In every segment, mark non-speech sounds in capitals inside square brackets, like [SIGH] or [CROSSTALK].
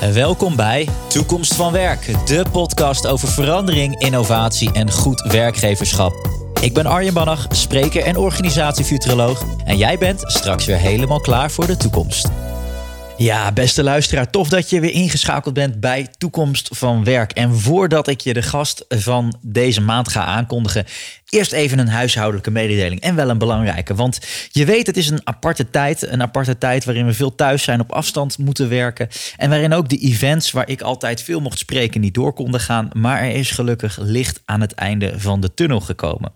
Welkom bij Toekomst van Werk, de podcast over verandering, innovatie en goed werkgeverschap. Ik ben Arjen Bannach, spreker en organisatiefuturoloog. En jij bent straks weer helemaal klaar voor de toekomst. Ja, beste luisteraar, tof dat je weer ingeschakeld bent bij Toekomst van Werk. En voordat ik je de gast van deze maand ga aankondigen, Eerst even een huishoudelijke mededeling en wel een belangrijke. Want je weet, het is een aparte tijd. Een aparte tijd waarin we veel thuis zijn, op afstand moeten werken. En waarin ook de events waar ik altijd veel mocht spreken niet door konden gaan. Maar er is gelukkig licht aan het einde van de tunnel gekomen.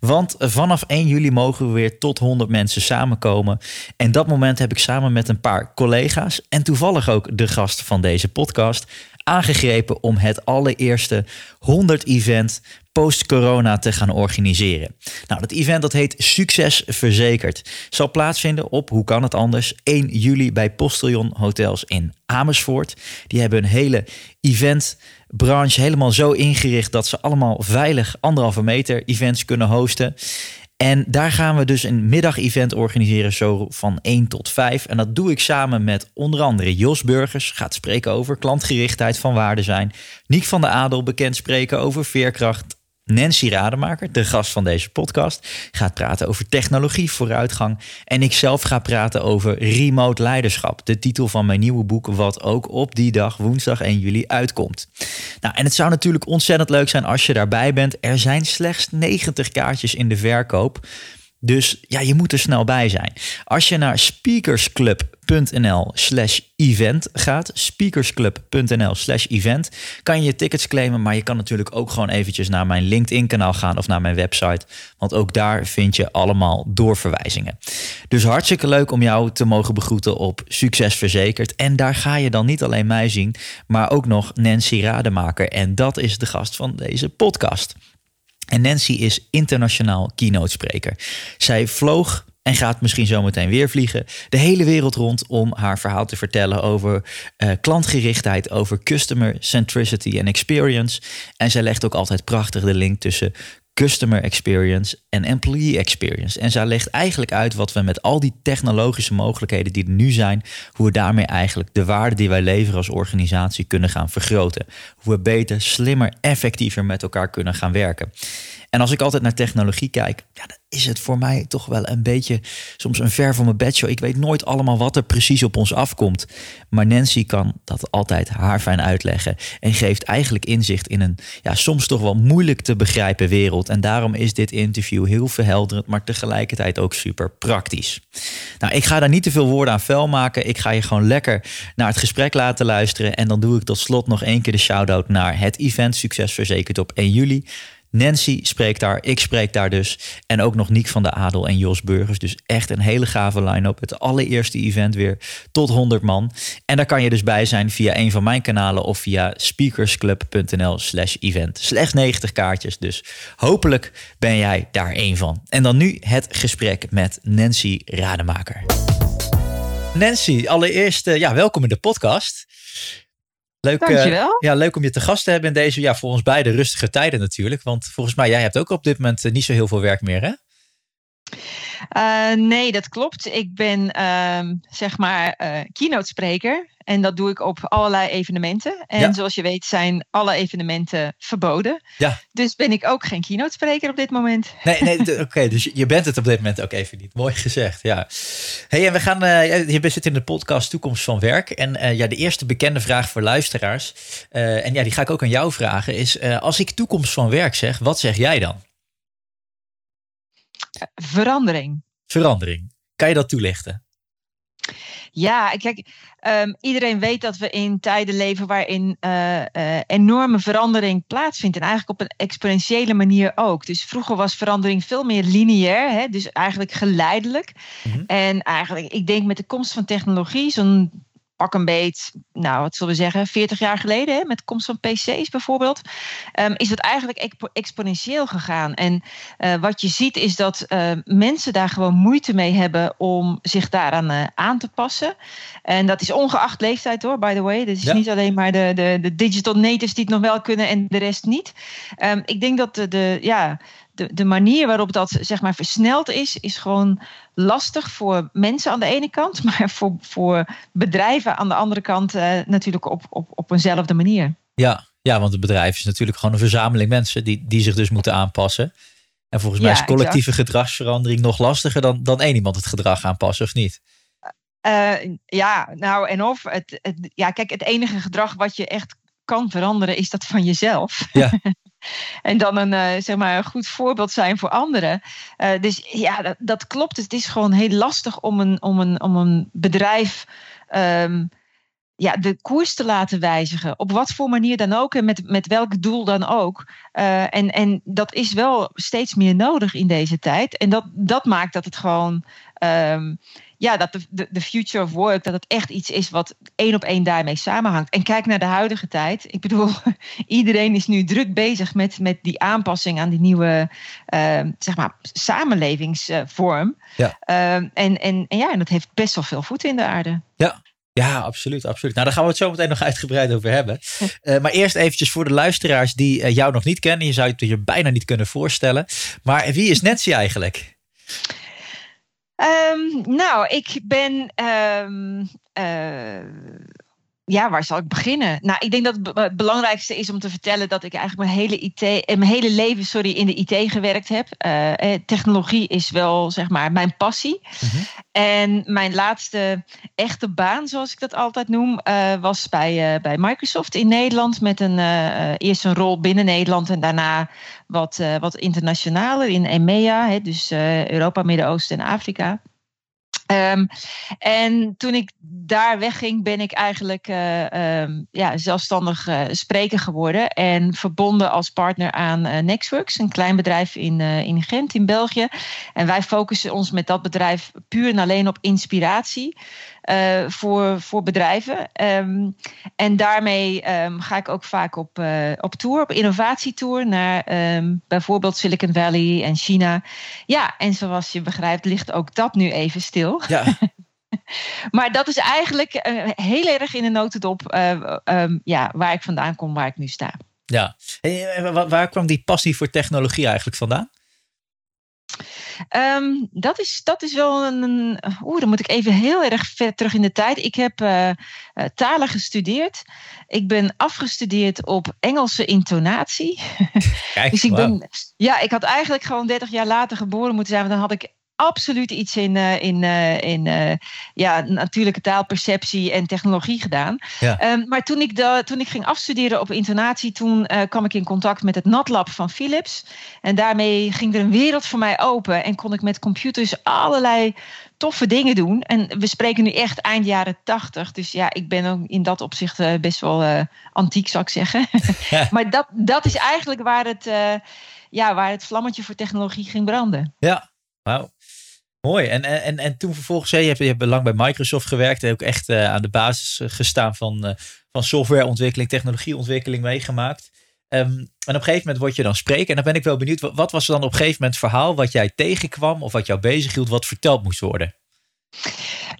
Want vanaf 1 juli mogen we weer tot 100 mensen samenkomen. En dat moment heb ik samen met een paar collega's en toevallig ook de gast van deze podcast aangegrepen om het allereerste 100 event post-corona te gaan organiseren. Nou, dat event dat heet Succes Verzekerd. Zal plaatsvinden op, hoe kan het anders, 1 juli bij Postillon Hotels in Amersfoort. Die hebben een hele eventbranche helemaal zo ingericht dat ze allemaal veilig anderhalve meter events kunnen hosten. En daar gaan we dus een middagevent organiseren, zo van 1 tot 5. En dat doe ik samen met onder andere Jos Burgers, gaat spreken over klantgerichtheid van waarde zijn. Niek van der Adel, bekend spreken over veerkracht. Nancy Rademaker, de gast van deze podcast, gaat praten over technologie, vooruitgang. En ik zelf ga praten over remote leiderschap. De titel van mijn nieuwe boek, wat ook op die dag, woensdag 1 juli, uitkomt. Nou, en het zou natuurlijk ontzettend leuk zijn als je daarbij bent. Er zijn slechts 90 kaartjes in de verkoop. Dus ja, je moet er snel bij zijn. Als je naar speakersclub.nl slash event gaat, speakersclub.nl slash event, kan je je tickets claimen, maar je kan natuurlijk ook gewoon eventjes naar mijn LinkedIn kanaal gaan of naar mijn website, want ook daar vind je allemaal doorverwijzingen. Dus hartstikke leuk om jou te mogen begroeten op Succes Verzekerd. En daar ga je dan niet alleen mij zien, maar ook nog Nancy Rademaker. En dat is de gast van deze podcast. En Nancy is internationaal keynote spreker. Zij vloog en gaat misschien zometeen weer vliegen. De hele wereld rond om haar verhaal te vertellen over uh, klantgerichtheid, over customer centricity en experience. En zij legt ook altijd prachtig de link tussen customer experience en employee experience. En zij legt eigenlijk uit wat we met al die technologische mogelijkheden die er nu zijn, hoe we daarmee eigenlijk de waarde die wij leveren als organisatie kunnen gaan vergroten. Hoe we beter, slimmer, effectiever met elkaar kunnen gaan werken. En als ik altijd naar technologie kijk, ja, dan is het voor mij toch wel een beetje soms een ver van mijn bedshow. Ik weet nooit allemaal wat er precies op ons afkomt. Maar Nancy kan dat altijd haarfijn uitleggen en geeft eigenlijk inzicht in een ja, soms toch wel moeilijk te begrijpen wereld. En daarom is dit interview heel verhelderend, maar tegelijkertijd ook super praktisch. Nou, ik ga daar niet te veel woorden aan vuil maken. Ik ga je gewoon lekker naar het gesprek laten luisteren. En dan doe ik tot slot nog één keer de shout-out naar het event Succes Verzekerd op 1 juli. Nancy spreekt daar, ik spreek daar dus. En ook nog Niek van de Adel en Jos Burgers. Dus echt een hele gave line-up. Het allereerste event weer tot 100 man. En daar kan je dus bij zijn via een van mijn kanalen of via speakersclub.nl slash event. Slechts 90 kaartjes, dus hopelijk ben jij daar één van. En dan nu het gesprek met Nancy Rademaker. Nancy, allereerst uh, ja, welkom in de podcast. Leuk, uh, ja, leuk om je te gast te hebben in deze, ja, voor ons beide rustige tijden natuurlijk. Want volgens mij, jij hebt ook op dit moment eh, niet zo heel veel werk meer, hè? Uh, nee, dat klopt. Ik ben uh, zeg maar uh, keynote spreker. En dat doe ik op allerlei evenementen. En zoals je weet zijn alle evenementen verboden. Ja. Dus ben ik ook geen keynote spreker op dit moment. Nee, nee [LAUGHS] oké. dus je bent het op dit moment ook even niet. Mooi gezegd, ja. hey, en we gaan, uh, je zit in de podcast Toekomst van Werk. En ja, de eerste bekende vraag voor luisteraars. en ja, die ga ik ook aan jou vragen. Is als ik Toekomst van Werk zeg, wat zeg jij dan? Verandering. Verandering. Kan je dat toelichten? Ja, kijk, um, iedereen weet dat we in tijden leven waarin uh, uh, enorme verandering plaatsvindt. En eigenlijk op een exponentiële manier ook. Dus vroeger was verandering veel meer lineair, hè, dus eigenlijk geleidelijk. Mm -hmm. En eigenlijk, ik denk met de komst van technologie, zo'n pak een beet, nou wat zullen we zeggen, 40 jaar geleden, hè, met de komst van PC's bijvoorbeeld, um, is dat eigenlijk exponentieel gegaan. En uh, wat je ziet is dat uh, mensen daar gewoon moeite mee hebben om zich daaraan uh, aan te passen. En dat is ongeacht leeftijd hoor, by the way. Dat is ja. niet alleen maar de, de, de digital natives die het nog wel kunnen en de rest niet. Um, ik denk dat de, de ja, de, de manier waarop dat zeg maar versneld is, is gewoon lastig voor mensen aan de ene kant, [LAUGHS] maar voor, voor bedrijven aan de andere kant uh, natuurlijk op, op, op eenzelfde manier. Ja, ja, want het bedrijf is natuurlijk gewoon een verzameling mensen die, die zich dus moeten aanpassen. En volgens mij is collectieve gedragsverandering nog lastiger dan, dan één iemand het gedrag aanpassen, of niet? Uh, ja, nou en of. Het, het, ja, kijk, het enige gedrag wat je echt kan veranderen is dat van jezelf. Ja. [LAUGHS] en dan een, uh, zeg maar, een goed voorbeeld zijn voor anderen. Uh, dus ja, dat, dat, klopt. Het is gewoon heel lastig om een, om een, om een bedrijf. Um, ja, de koers te laten wijzigen. Op wat voor manier dan ook en met, met welk doel dan ook. Uh, en, en dat is wel steeds meer nodig in deze tijd. En dat, dat maakt dat het gewoon. Um, ja, dat de, de, future of work, dat het echt iets is wat één op één daarmee samenhangt. En kijk naar de huidige tijd. Ik bedoel, [LAUGHS] iedereen is nu druk bezig met, met die aanpassing aan die nieuwe uh, zeg maar, samenlevingsvorm. Ja. Uh, en, en, en ja, en dat heeft best wel veel voeten in de aarde. Ja, ja, absoluut, absoluut. Nou, daar gaan we het zo meteen nog uitgebreid over hebben. Uh, [LAUGHS] maar eerst eventjes voor de luisteraars die uh, jou nog niet kennen. Je zou het je bijna niet kunnen voorstellen. Maar wie is Nancy eigenlijk? Um, nou, ik ben um, uh, ja, waar zal ik beginnen? Nou, ik denk dat het belangrijkste is om te vertellen dat ik eigenlijk mijn hele, IT, eh, mijn hele leven sorry, in de IT gewerkt heb. Uh, technologie is wel zeg maar mijn passie. Mhm. En mijn laatste echte baan, zoals ik dat altijd noem, uh, was bij, uh, bij Microsoft in Nederland. Met een, eerst een rol binnen Nederland en daarna wat, wat internationaler in EMEA, hè, dus Europa, Midden-Oosten en Afrika. Um, en toen ik daar wegging, ben ik eigenlijk uh, um, ja, zelfstandig uh, spreker geworden. En verbonden als partner aan uh, Nextworks, een klein bedrijf in, in Gent in België. En wij focussen ons met dat bedrijf puur en alleen op inspiratie. Uh, voor, voor bedrijven. Um, en daarmee um, ga ik ook vaak op, uh, op tour, op innovatietour naar um, bijvoorbeeld Silicon Valley en China. Ja, en zoals je begrijpt ligt ook dat nu even stil. Ja. [LAUGHS] maar dat is eigenlijk uh, heel erg in de notendop ja, waar ik vandaan kom, waar ik nu sta. Ja, waar kwam die passie voor technologie eigenlijk vandaan? Um, dat, is, dat is wel een. Oeh, dan moet ik even heel erg ver terug in de tijd. Ik heb uh, talen gestudeerd. Ik ben afgestudeerd op Engelse intonatie. [LAUGHS] Kijk, dus ik ben. Ja, ik had eigenlijk gewoon 30 jaar later geboren moeten zijn. Want dan had ik absoluut iets in, uh, in, uh, in uh, ja, natuurlijke taalperceptie en technologie gedaan. Ja. Um, maar toen ik, toen ik ging afstuderen op intonatie, toen kwam ik in contact met het NatLab van Philips. En daarmee ging er een wereld voor mij open en kon ik met computers allerlei toffe dingen doen. En we spreken nu echt eind jaren tachtig. Dus ja, ik ben ook in dat opzicht best wel antiek, zou ik zeggen. [LAUGHS] [LAUGHS] maar dat, dat is eigenlijk waar het, ja, waar het vlammetje voor technologie ging branden. Ja, wauw. Mooi. En, en, en toen vervolgens, je hebt, je hebt lang bij Microsoft gewerkt. En ook echt uh, aan de basis eh, gestaan van, uh, van softwareontwikkeling, technologieontwikkeling meegemaakt. Um, en op een gegeven moment word je dan spreken. En dan ben ik wel benieuwd, wat, was dan op een gegeven moment het verhaal wat jij tegenkwam of wat jou bezighield, wat verteld moest worden?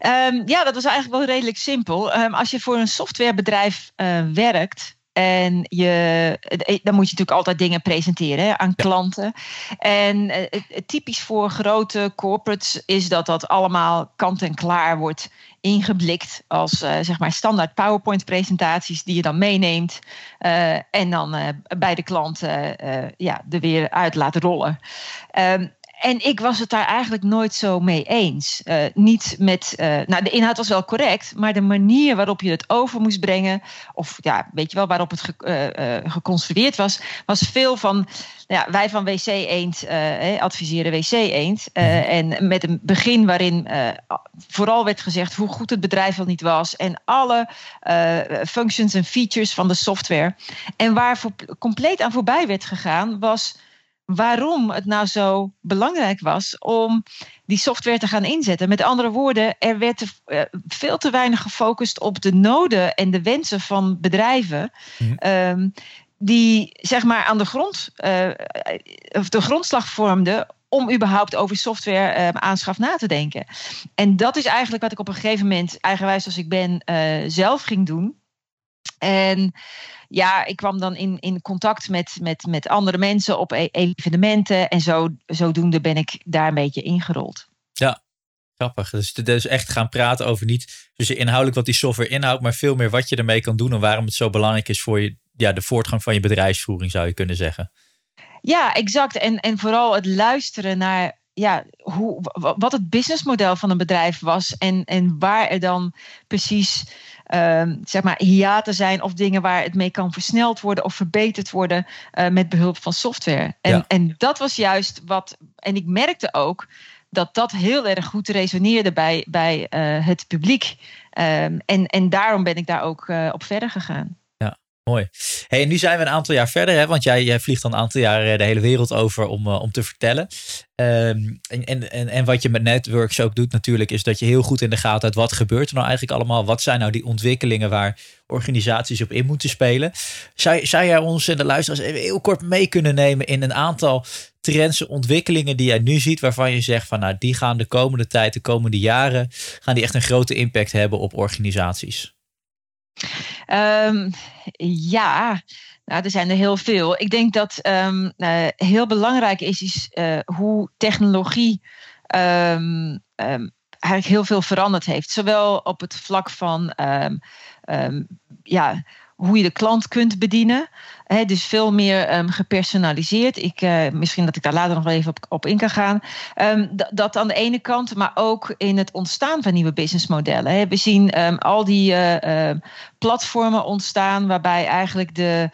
Um, ja, dat was eigenlijk wel redelijk simpel. Um, als je voor een softwarebedrijf werkt, en je, eh, dan moet je natuurlijk altijd dingen presenteren hè, aan klanten. En uh, typisch voor grote corporates is dat dat allemaal kant en klaar wordt ingeblikt als uh, zeg maar standaard PowerPoint-presentaties die je dan meeneemt uh, en dan uh, bij de klant ja, er weer uit laat rollen. Um, en ik was het daar eigenlijk nooit zo mee eens. Uh, niet met, uh, nou de inhoud was wel correct, maar de manier waarop je het over moest brengen, of ja, weet je wel, waarop het ge, uh, geconstrueerd was, was veel van, ja, wij van WC Eend adviseren WC Eend. Mhm. en met een begin waarin vooral werd gezegd hoe goed het bedrijf wel niet was en alle functions en features van de software. En waar voor, compleet aan voorbij werd gegaan was waarom het nou zo belangrijk was om die software te gaan inzetten. Met andere woorden, er werd eh, veel te weinig gefocust op de noden en de wensen van bedrijven. Mhm. Ehm, die zeg maar aan de grond, uh, of de grondslag vormden om überhaupt over software uh, aanschaf na te denken. En dat is eigenlijk wat ik op een gegeven moment, eigenwijs als ik ben, zelf ging doen. En ja, ik kwam dan in, in contact met, met, met andere mensen op e-, evenementen. En zo, zodoende ben ik daar een beetje ingerold. Ja, Grappig. Dus, dus echt gaan praten over niet dus inhoudelijk wat die software inhoudt, maar veel meer wat je ermee kan doen en waarom het zo belangrijk is voor je, ja, de voortgang van je bedrijfsvoering, zou je kunnen zeggen. Ja, exact. En, en vooral het luisteren naar ja, hoe, wat het businessmodel van een bedrijf was en, en waar er dan precies uh, zeg maar hiaten zijn of dingen waar het mee kan versneld worden of verbeterd worden uh, met behulp van software. En, en dat was juist wat, en ik merkte ook dat dat heel erg goed resoneerde bij, bij uh, het publiek. Um, en, en daarom ben ik daar ook uh, op verder gegaan. Mooi. Hey, nu zijn we een aantal jaar verder, hè, want jij, jij vliegt al een aantal jaar eh, de hele wereld over om, uh, om te vertellen. Um, en, en, en wat je met networks ook doet natuurlijk, is dat je heel goed in de gaten hebt wat gebeurt er nou eigenlijk allemaal. Wat zijn nou die ontwikkelingen waar organisaties op in moeten spelen? Zou, zou jij ons en de luisteraars even heel kort mee kunnen nemen in een aantal trends, ontwikkelingen die jij nu ziet, waarvan je zegt van nou, die gaan de komende tijd, de komende jaren, gaan die echt een grote impact hebben op organisaties? Um, ja, nou, er zijn er heel veel. Ik denk dat um, uh, heel belangrijk is, is uh, hoe technologie um, eigenlijk heel veel veranderd heeft. Zowel op het vlak van ja, hoe je de klant kunt bedienen. Dus veel meer um, gepersonaliseerd. Ik, uh, misschien dat ik daar later nog wel even op, in kan gaan. Um, dat aan de ene kant, maar ook in het ontstaan van nieuwe businessmodellen. We zien al die uh, platformen ontstaan waarbij eigenlijk de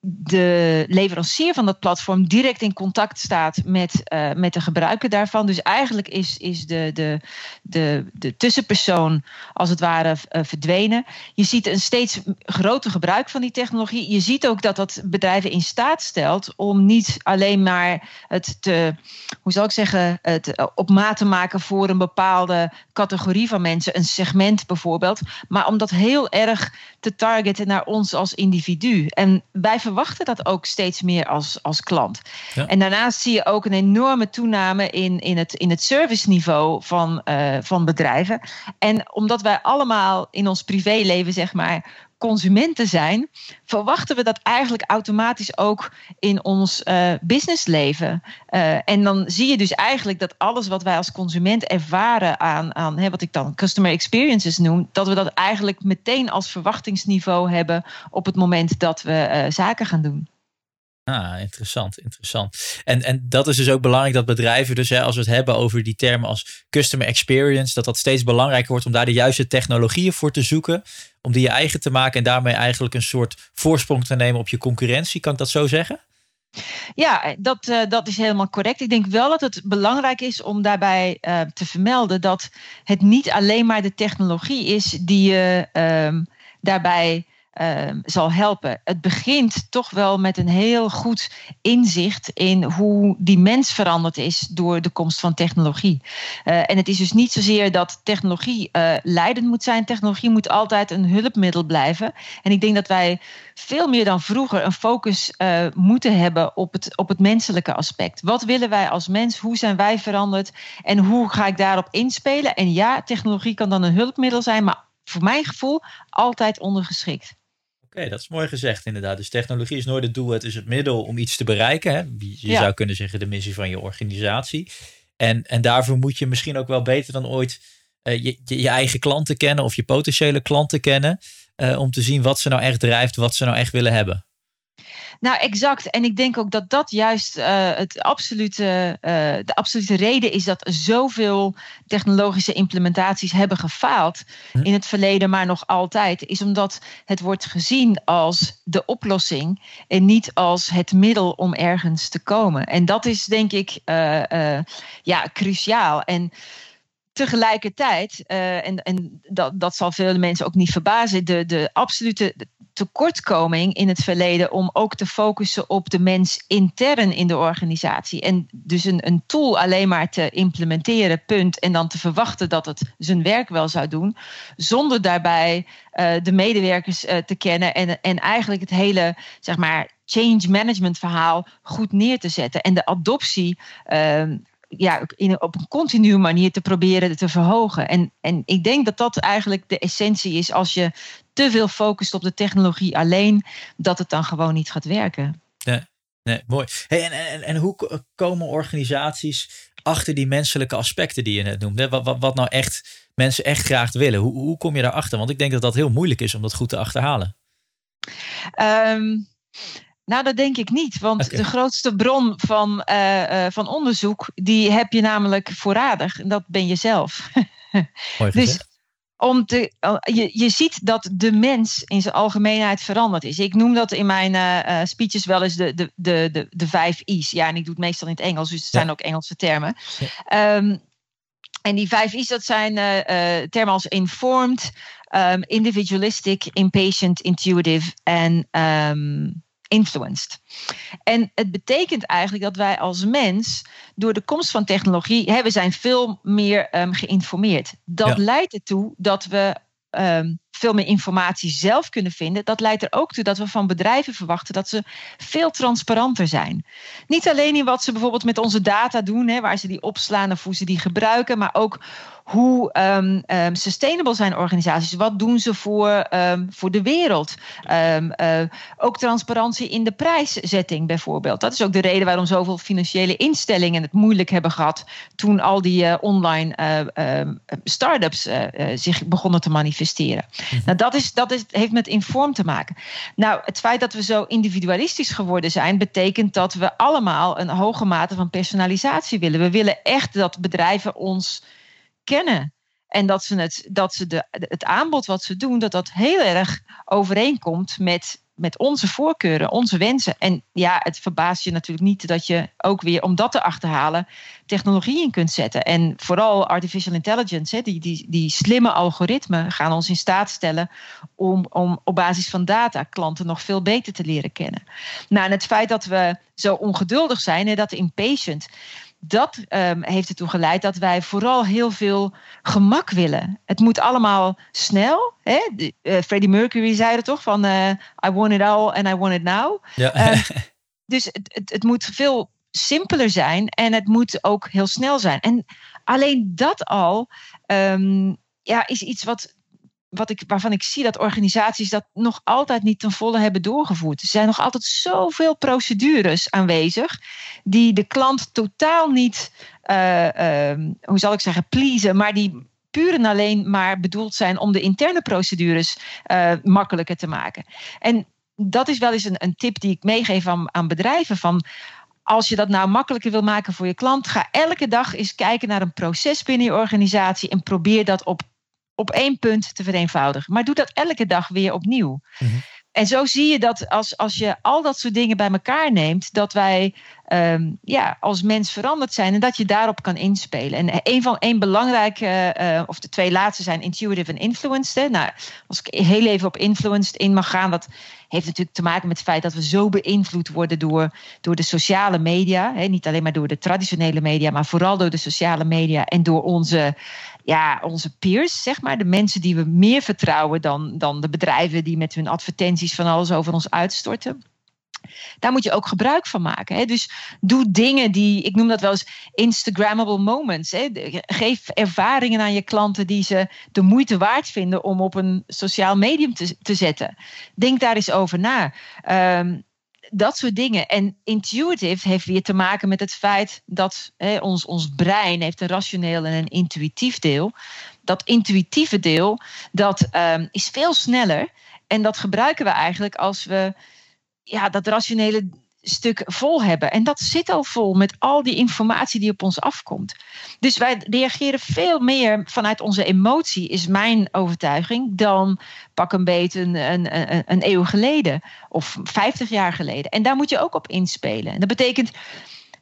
de leverancier van dat platform direct in contact staat met, uh, met de gebruiker daarvan. Dus eigenlijk is, is de, de, de, de tussenpersoon als het ware uh, verdwenen. Je ziet een steeds groter gebruik van die technologie. Je ziet ook dat dat bedrijven in staat stelt om niet alleen maar het te, hoe zal ik zeggen, het eh, op maat te maken voor een bepaalde categorie van mensen, een segment bijvoorbeeld, maar om dat heel erg te targeten naar ons als individu. En wij verwachten dat ook steeds meer als, als klant. Ja. En daarnaast zie je ook een enorme toename in, in, het, in het serviceniveau van, uh, van bedrijven. En omdat wij allemaal in ons privéleven, zeg maar, consumenten zijn, verwachten we dat eigenlijk automatisch ook in ons uh, businessleven. Uh, en dan zie je dus eigenlijk dat alles wat wij als consument ervaren aan, aan hè, wat ik dan customer experiences noem, dat we dat eigenlijk meteen als verwachtingsniveau hebben op het moment dat we uh, zaken gaan doen. Ah, interessant, interessant. En, en dat is dus ook belangrijk dat bedrijven, dus hè, als we het hebben over die termen als customer experience, dat dat steeds belangrijker wordt om daar de juiste technologieën voor te zoeken, om die je eigen te maken en daarmee eigenlijk een soort voorsprong te nemen op je concurrentie. Kan ik dat zo zeggen? Ja, dat, uh, dat is helemaal correct. Ik denk wel dat het belangrijk is om daarbij uh, te vermelden dat het niet alleen maar de technologie is die je uh, daarbij uh, zal helpen. Het begint toch wel met een heel goed inzicht in hoe die mens veranderd is door de komst van technologie. Uh, en het is dus niet zozeer dat technologie uh, leidend moet zijn. Technologie moet altijd een hulpmiddel blijven. En ik denk dat wij veel meer dan vroeger een focus moeten hebben op het, op het menselijke aspect. Wat willen wij als mens? Hoe zijn wij veranderd? En hoe ga ik daarop inspelen? En ja, technologie kan dan een hulpmiddel zijn, maar voor mijn gevoel altijd ondergeschikt. Oké, dat is mooi gezegd inderdaad. Dus technologie is nooit het doel, het is het middel om iets te bereiken. Hè? Je ja. zou kunnen zeggen de missie van je organisatie. En, en daarvoor moet je misschien ook wel beter dan ooit uh, je, je, je, eigen klanten kennen of je potentiële klanten kennen. Uh, om te zien wat ze nou echt drijft, wat ze nou echt willen hebben. Nou, exact. En ik denk ook dat dat juist uh, het absolute, uh, de absolute reden is dat zoveel technologische implementaties hebben gefaald hm. in het verleden, maar nog altijd, is omdat het wordt gezien als de oplossing en niet als het middel om ergens te komen. En dat is denk ik uh, ja, cruciaal. En tegelijkertijd, uh, en, en dat, dat zal veel mensen ook niet verbazen, de, de absolute tekortkoming in het verleden om ook te focussen op de mens intern in de organisatie. En dus een, een tool alleen maar te implementeren, punt. En dan te verwachten dat het zijn werk wel zou doen, zonder daarbij uh, de medewerkers uh, te kennen en, en eigenlijk het hele, zeg maar, change management verhaal goed neer te zetten. En de adoptie uh, ja, in, op een continue manier te proberen te verhogen. En, en ik denk dat dat eigenlijk de essentie is als je te veel focust op de technologie alleen, dat het dan gewoon niet gaat werken. Nee, nee mooi. Hey, en, en, en hoe komen organisaties achter die menselijke aspecten die je net noemde? Wat, wat, wat nou echt mensen echt graag willen? Hoe, hoe kom je daarachter? Want ik denk dat dat heel moeilijk is om dat goed te achterhalen. Um, nou, dat denk ik niet. Want de grootste bron van, uh, uh, van onderzoek, die heb je namelijk voorradig. En dat ben je zelf. [LAUGHS] Mooi dus om te, je, je ziet dat de mens in zijn algemeenheid veranderd is. Ik noem dat in mijn uh, speeches wel eens de, de, de, de, de vijf I's. Ja, en ik doe het meestal in het Engels, dus het zijn ook Engelse termen. Ja. Um, en die vijf I's, dat zijn uh, termen als informed, um, individualistic, impatient, intuitive en um, influenced. En het betekent eigenlijk dat wij als mens door de komst van technologie, hè, we zijn veel meer um, geïnformeerd. Dat ja. leidt ertoe dat we um, veel meer informatie zelf kunnen vinden. Dat leidt er ook toe dat we van bedrijven verwachten dat ze veel transparanter zijn. Niet alleen in wat ze bijvoorbeeld met onze data doen, hè, waar ze die opslaan of hoe ze die gebruiken, maar ook hoe um, um, sustainable zijn organisaties? Wat doen ze voor, um, voor de wereld? Uh, ook transparantie in de prijszetting bijvoorbeeld. Dat is ook de reden waarom zoveel financiële instellingen het moeilijk hebben gehad toen al die uh, online uh, start-ups zich begonnen te manifesteren. Mm-hmm. Nou, dat, is, dat is, heeft met inform te maken. Nou, het feit dat we zo individualistisch geworden zijn, betekent dat we allemaal een hoge mate van personalisatie willen. We willen echt dat bedrijven ons kennen. En dat ze, het, dat ze de, het aanbod wat ze doen, dat dat heel erg overeenkomt met, met onze voorkeuren, onze wensen. En ja, het verbaast je natuurlijk niet dat je ook weer om dat te achterhalen technologie in kunt zetten. En vooral artificial intelligence, hè, die, die, die slimme algoritmen gaan ons in staat stellen om, om op basis van data klanten nog veel beter te leren kennen. Nou, en het feit dat we zo ongeduldig zijn en dat impatient dat um, heeft ertoe geleid dat wij vooral heel veel gemak willen. Het moet allemaal snel. Hè? Uh, Freddie Mercury zei het toch van uh, I want it all and I want it now. Ja. Uh, [LAUGHS] dus het, het, het moet veel simpeler zijn en het moet ook heel snel zijn. En alleen dat al um, ja, is iets wat wat ik, waarvan ik zie dat organisaties dat nog altijd niet ten volle hebben doorgevoerd. Er zijn nog altijd zoveel procedures aanwezig die de klant totaal niet, uh, uh, hoe zal ik zeggen, pleasen, maar die puur en alleen maar bedoeld zijn om de interne procedures uh, makkelijker te maken. En dat is wel eens een, een tip die ik meegeef aan, aan bedrijven van als je dat nou makkelijker wil maken voor je klant, ga elke dag eens kijken naar een proces binnen je organisatie en probeer dat op op één punt te vereenvoudigen. Maar doe dat elke dag weer opnieuw. Mm-hmm. En zo zie je dat als, als je al dat soort dingen bij elkaar neemt, dat wij um, ja, als mens veranderd zijn en dat je daarop kan inspelen. En een van één belangrijke, uh, of de twee laatste zijn intuitive en influenced. Nou, als ik heel even op influenced in mag gaan, dat heeft natuurlijk te maken met het feit dat we zo beïnvloed worden door, door de sociale media. Hè? Niet alleen maar door de traditionele media, maar vooral door de sociale media en door onze ja, onze peers, zeg maar. De mensen die we meer vertrouwen dan, dan de bedrijven die met hun advertenties van alles over ons uitstorten. Daar moet je ook gebruik van maken. Hè? Dus doe dingen die, ik noem dat wel eens Instagrammable moments. Hè? Geef ervaringen aan je klanten die ze de moeite waard vinden om op een sociaal medium te, te zetten. Denk daar eens over na. Um, dat soort dingen. En intuitive heeft weer te maken met het feit dat hè, ons, ons brein heeft een rationeel en een intuïtief deel. Dat intuïtieve deel, dat um, is veel sneller. En dat gebruiken we eigenlijk als we ja, dat rationele stuk vol hebben. En dat zit al vol met al die informatie die op ons afkomt. Dus wij reageren veel meer vanuit onze emotie, is mijn overtuiging, dan pak een beetje een, een, een eeuw geleden of 50 jaar geleden. En daar moet je ook op inspelen. En dat betekent,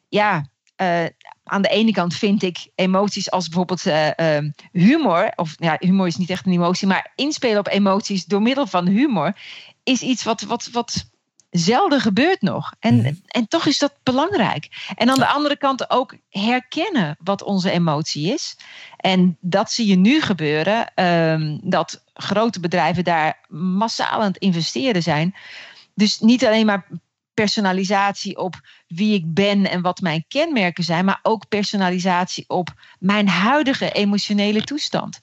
ja. Uh, aan de ene kant vind ik emoties als bijvoorbeeld uh, uh, humor, of ja, humor is niet echt een emotie, maar inspelen op emoties door middel van humor is iets wat, wat, wat zelden gebeurt nog. En, mhm. en toch is dat belangrijk. En aan de andere kant ook herkennen wat onze emotie is. En dat zie je nu gebeuren, um, dat grote bedrijven daar massaal aan het investeren zijn. Dus niet alleen maar personalisatie op wie ik ben en wat mijn kenmerken zijn, maar ook personalisatie op mijn huidige emotionele toestand.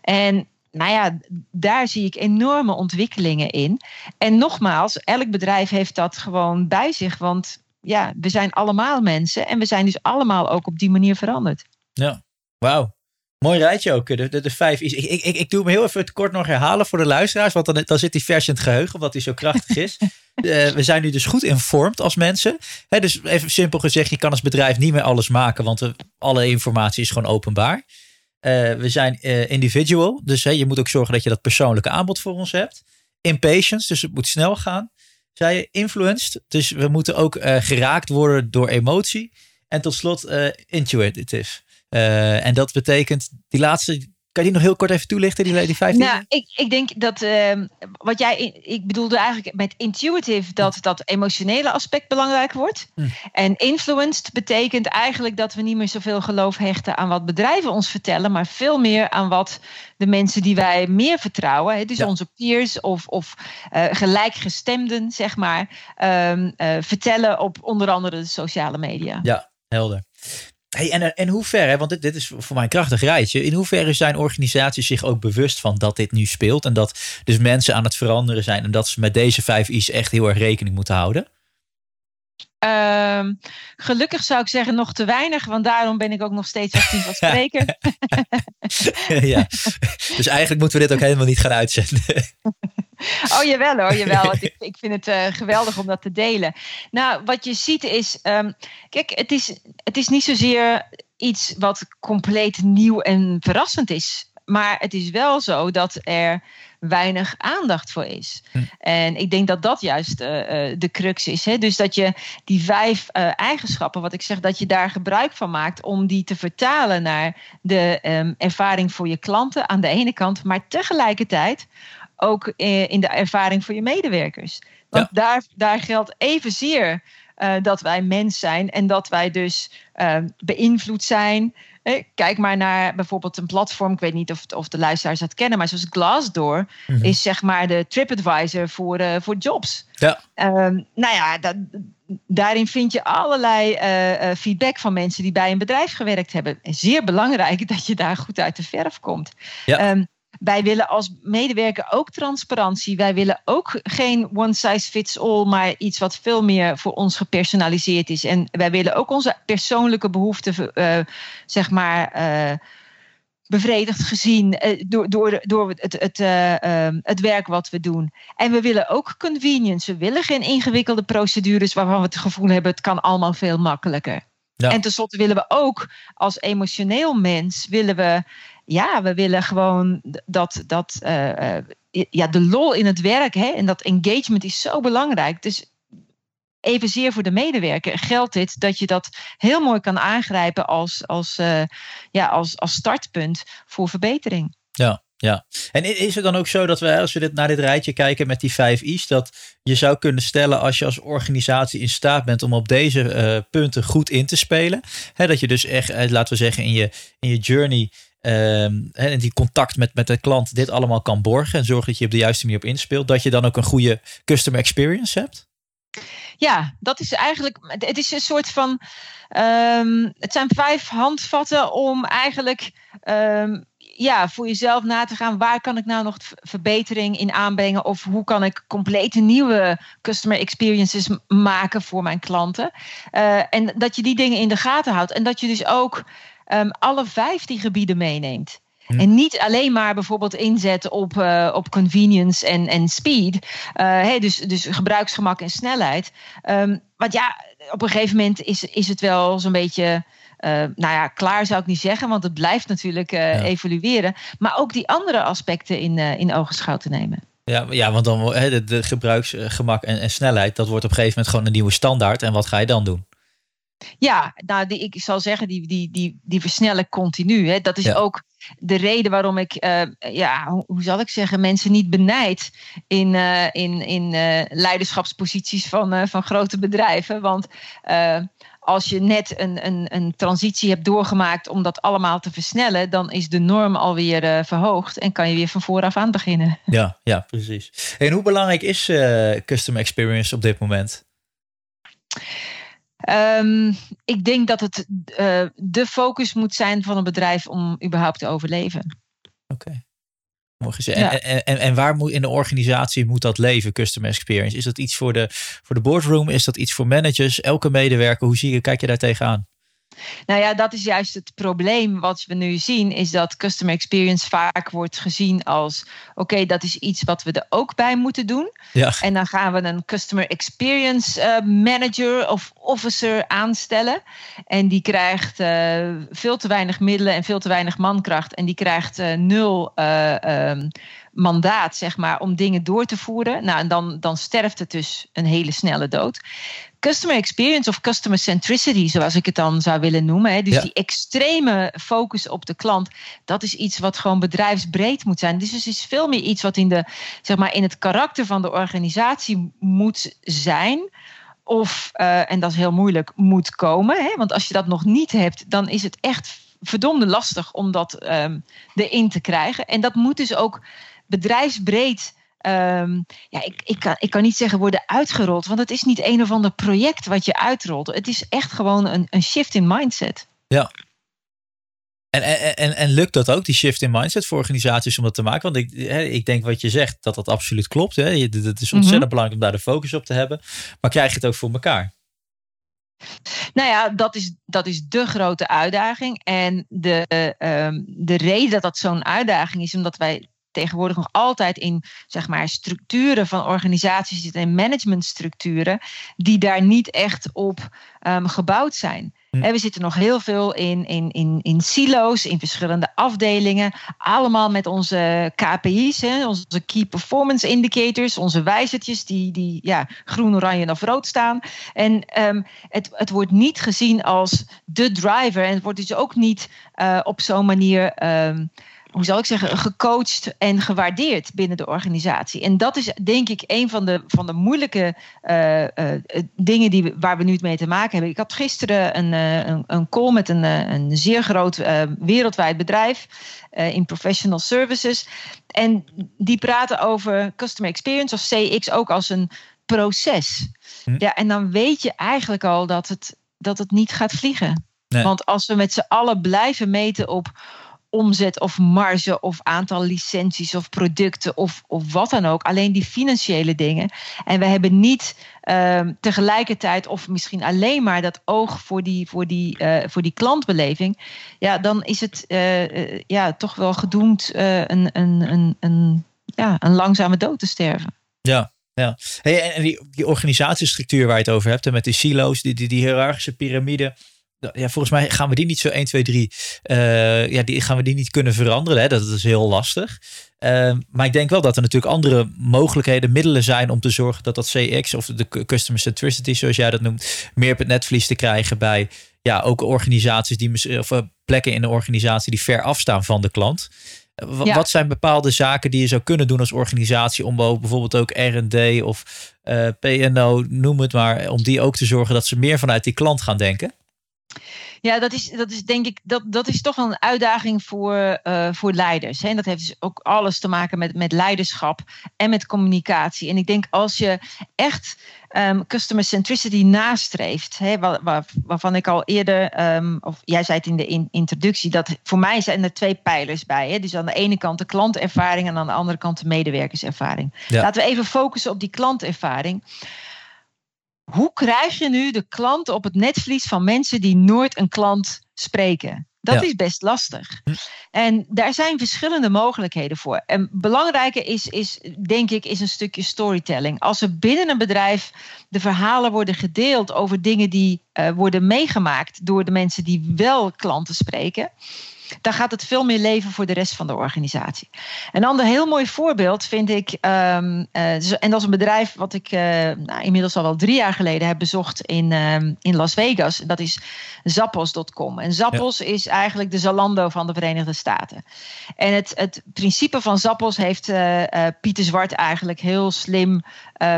En nou ja, daar zie ik enorme ontwikkelingen in. En nogmaals, elk bedrijf heeft dat gewoon bij zich. Want ja, we zijn allemaal mensen en we zijn dus allemaal ook op die manier veranderd. Ja, wauw. Mooi rijtje ook, de, de, de vijf is. Ik, ik, ik doe me heel even het kort nog herhalen voor de luisteraars, want dan, dan zit die vers in het geheugen, omdat hij zo krachtig is. Uh, [LAUGHS] we zijn nu dus goed informed als mensen. He, dus even simpel gezegd, je kan als bedrijf niet meer alles maken, want we, alle informatie is gewoon openbaar. Uh, we zijn uh, individual, dus je moet ook zorgen dat je dat persoonlijke aanbod voor ons hebt. Impatience, dus het moet snel gaan. Zij influenced, dus we moeten ook geraakt worden door emotie. En tot slot intuitive. En dat betekent, die laatste, kan je die nog heel kort even toelichten, die, die 15? Nou, ik, ik denk dat uh, wat jij, ik bedoelde eigenlijk met intuitive dat dat emotionele aspect belangrijk wordt. Hm. En influenced betekent eigenlijk dat we niet meer zoveel geloof hechten aan wat bedrijven ons vertellen, maar veel meer aan wat de mensen die wij meer vertrouwen, hè, dus ja. onze peers of, of uh, gelijkgestemden, zeg maar, um, uh, vertellen op onder andere de sociale media. Ja, helder. Hey, en in hoeverre, want dit, dit is voor mij een krachtig rijtje. In hoeverre zijn organisaties zich ook bewust van dat dit nu speelt? En dat dus mensen aan het veranderen zijn. En dat ze met deze vijf I's echt heel erg rekening moeten houden? Um, gelukkig zou ik zeggen nog te weinig, want daarom ben ik ook nog steeds actief als spreker. [LAUGHS] ja, dus eigenlijk moeten we dit ook helemaal niet gaan uitzenden. [LAUGHS] Oh jawel hoor, jawel. [LAUGHS] ik, ik vind het uh, geweldig om dat te delen. Nou, wat je ziet is, um, kijk, het is, het is niet zozeer iets wat compleet nieuw en verrassend is. Maar het is wel zo dat er weinig aandacht voor is. Hm. En ik denk dat dat juist uh, de crux is. Hè? Dus dat je die vijf uh, eigenschappen, wat ik zeg, dat je daar gebruik van maakt om die te vertalen naar de um, ervaring voor je klanten aan de ene kant, maar tegelijkertijd ook in de ervaring voor je medewerkers. Want ja. daar, daar geldt evenzeer uh, dat wij mens zijn en dat wij dus uh, beïnvloed zijn. Kijk maar naar bijvoorbeeld een platform. Ik weet niet of, of de luisteraars dat kennen, maar zoals Glassdoor mm-hmm. is zeg maar de TripAdvisor voor, uh, voor jobs. Ja. Um, nou ja, dat, daarin vind je allerlei uh, feedback van mensen die bij een bedrijf gewerkt hebben. Zeer belangrijk [LAUGHS] dat je daar goed uit de verf komt. Ja. Um, wij willen als medewerker ook transparantie. Wij willen ook geen one size fits all, maar iets wat veel meer voor ons gepersonaliseerd is. En wij willen ook onze persoonlijke behoeften, uh, zeg maar. Uh, bevredigd gezien uh, door, door, door het, het, uh, het werk wat we doen. En we willen ook convenience. We willen geen ingewikkelde procedures waarvan we het gevoel hebben: het kan allemaal veel makkelijker. Ja. En tenslotte willen we ook als emotioneel mens willen we ja, we willen gewoon dat, dat uh, ja, de lol in het werk hè, en dat engagement is zo belangrijk. Dus evenzeer voor de medewerker geldt dit dat je dat heel mooi kan aangrijpen als, als, uh, ja, als, als startpunt voor verbetering. Ja, ja, en is het dan ook zo dat we, als we dit, naar dit rijtje kijken met die vijf I's, dat je zou kunnen stellen als je als organisatie in staat bent om op deze punten goed in te spelen, hè, dat je dus echt, laten we zeggen, in je, in je journey Um, en die contact met, met de klant dit allemaal kan borgen en zorgen dat je op de juiste manier op inspeelt, dat je dan ook een goede customer experience hebt? Ja, dat is eigenlijk, het is een soort van, um, het zijn vijf handvatten om eigenlijk um, ja, voor jezelf na te gaan, waar kan ik nou nog verbetering in aanbrengen of hoe kan ik complete nieuwe customer experiences maken voor mijn klanten. Uh, en dat je die dingen in de gaten houdt en dat je dus ook um, alle vijf die gebieden meeneemt. Hm. En niet alleen maar bijvoorbeeld inzetten op, uh, op convenience en, en speed. Uh, hey, dus, dus gebruiksgemak en snelheid. Um, want ja, op een gegeven moment is, is het wel zo'n beetje. Uh, nou ja, klaar zou ik niet zeggen, want het blijft natuurlijk ja. evolueren. Maar ook die andere aspecten in, in ogenschouw te nemen. Ja, ja want dan he, de, de gebruiksgemak en, en snelheid, dat wordt op een gegeven moment gewoon een nieuwe standaard. En wat ga je dan doen? Ja, nou, die, ik zal zeggen, die, die, die, die versnellen continu. Hè. Dat is ja. ook de reden waarom ik, uh, ja, hoe, hoe, zal ik zeggen, mensen niet benijd in, uh, in, in uh, leiderschapsposities van, van grote bedrijven. Want als je net een, een, een transitie hebt doorgemaakt om dat allemaal te versnellen, dan is de norm alweer verhoogd en kan je weer van vooraf aan beginnen. [LAUGHS] Ja, ja precies. En hoe belangrijk is customer experience op dit moment? Um, ik denk dat het uh, de focus moet zijn van een bedrijf om überhaupt te overleven. Oké. Okay. En, en, en, en, waar moet in de organisatie moet dat leven, customer experience? Is dat iets voor de, voor de boardroom? Is dat iets voor managers? Elke medewerker, hoe zie je, kijk je daar tegenaan? Nou ja, dat is juist het probleem wat we nu zien, is dat customer experience vaak wordt gezien als oké, dat is iets wat we er ook bij moeten doen. Ja. En dan gaan we een customer experience uh, manager of officer aanstellen. En die krijgt uh, veel te weinig middelen en veel te weinig mankracht. En die krijgt uh, nul um, mandaat, zeg maar, om dingen door te voeren. Nou, en dan, dan sterft het dus een hele snelle dood customer experience of customer centricity, zoals ik het dan zou willen noemen. Hè. Dus die extreme focus op de klant, dat is iets wat gewoon bedrijfsbreed moet zijn. Dus het is veel meer iets wat in, de, zeg maar, in het karakter van de organisatie moet zijn. Of, uh, en dat is heel moeilijk, moet komen. Hè? Want als je dat nog niet hebt, dan is het echt verdomde lastig om dat um, erin te krijgen. En dat moet dus ook bedrijfsbreed Um, ja, ik, ik, kan, ik kan niet zeggen worden uitgerold, want het is niet een of ander project wat je uitrolt. Het is echt gewoon een, een shift in mindset. Ja. En, en, en, en lukt dat ook, die shift in mindset voor organisaties om dat te maken? Want ik, ik denk wat je zegt, dat dat absoluut klopt. Hè? Het is ontzettend mhm. belangrijk om daar de focus op te hebben. Maar krijg je het ook voor elkaar? Nou ja, dat is, dat is de grote uitdaging. En de, um, de reden dat dat zo'n uitdaging is, omdat wij tegenwoordig nog altijd in zeg maar, structuren van organisaties zitten en managementstructuren die daar niet echt op um, gebouwd zijn. Hm. We zitten nog heel veel in, in, in, in silo's, in verschillende afdelingen. Allemaal met onze KPI's, hè, onze Key Performance Indicators, onze wijzertjes die, die ja, groen, oranje of rood staan. En um, het, het wordt niet gezien als de driver. En het wordt dus ook niet uh, op zo'n manier. Um, hoe zal ik zeggen, gecoacht en gewaardeerd binnen de organisatie. En dat is denk ik een van de, van de moeilijke uh, uh, dingen die waar we nu mee te maken hebben. Ik had gisteren een, uh, een, een, call met een, een zeer groot wereldwijd bedrijf in professional services. En die praten over customer experience of CX ook als een proces. Hm. Ja, en dan weet je eigenlijk al dat het, dat het niet gaat vliegen. Nee. Want als we met z'n allen blijven meten op omzet of marge of aantal licenties of producten of, of wat dan ook. Alleen die financiële dingen. En we hebben niet uh, tegelijkertijd of misschien alleen maar dat oog voor die, voor die, uh, voor die klantbeleving. Ja, dan is het uh, ja, toch wel gedoemd een, een, een, een, ja, een langzame dood te sterven. Ja, ja. Hey, en die, die organisatiestructuur waar je het over hebt, en met die silo's, die, die, die hiërarchische piramide ja, volgens mij gaan we die niet zo 1, 2, 3. Uh, ja, die gaan we die niet kunnen veranderen. Hè? Dat is heel lastig. Uh, maar ik denk wel dat er natuurlijk andere mogelijkheden, middelen zijn om te zorgen dat dat CX of de customer centricity, zoals jij dat noemt, meer op het netvlies te krijgen bij ja, ook organisaties die of uh, plekken in de organisatie die ver afstaan van de klant. Ja. Wat zijn bepaalde zaken die je zou kunnen doen als organisatie om bijvoorbeeld ook R&D of uh, PNO, noem het maar, om die ook te zorgen dat ze meer vanuit die klant gaan denken? Ja, dat is, dat is denk ik, dat, dat is toch wel een uitdaging voor, uh, voor leiders. Hè? En dat heeft dus ook alles te maken met, met leiderschap en met communicatie. En ik denk als je echt um, customer centricity nastreeft, hè, waar, waar, waarvan ik al eerder, um, of jij zei het in de in, introductie, dat voor mij zijn er twee pijlers bij. Hè? Dus aan de ene kant de klantervaring en aan de andere kant de medewerkerservaring. Laten we even focussen op die klantervaring hoe krijg je nu de klant op het netvlies van mensen die nooit een klant spreken? Dat is best lastig. Hm. En daar zijn verschillende mogelijkheden voor. En belangrijke is, is, denk ik, is een stukje storytelling. Als er binnen een bedrijf de verhalen worden gedeeld over dingen die uh, worden meegemaakt door de mensen die wel klanten spreken dan gaat het veel meer leven voor de rest van de organisatie. Een ander heel mooi voorbeeld vind ik, um, uh, en dat is een bedrijf wat ik uh, nou, inmiddels al wel drie jaar geleden heb bezocht in, um, in Las Vegas. Dat is Zappos.com. En Zappos is eigenlijk de Zalando van de Verenigde Staten. En het, het principe van Zappos heeft uh, Pieter Zwart eigenlijk heel slim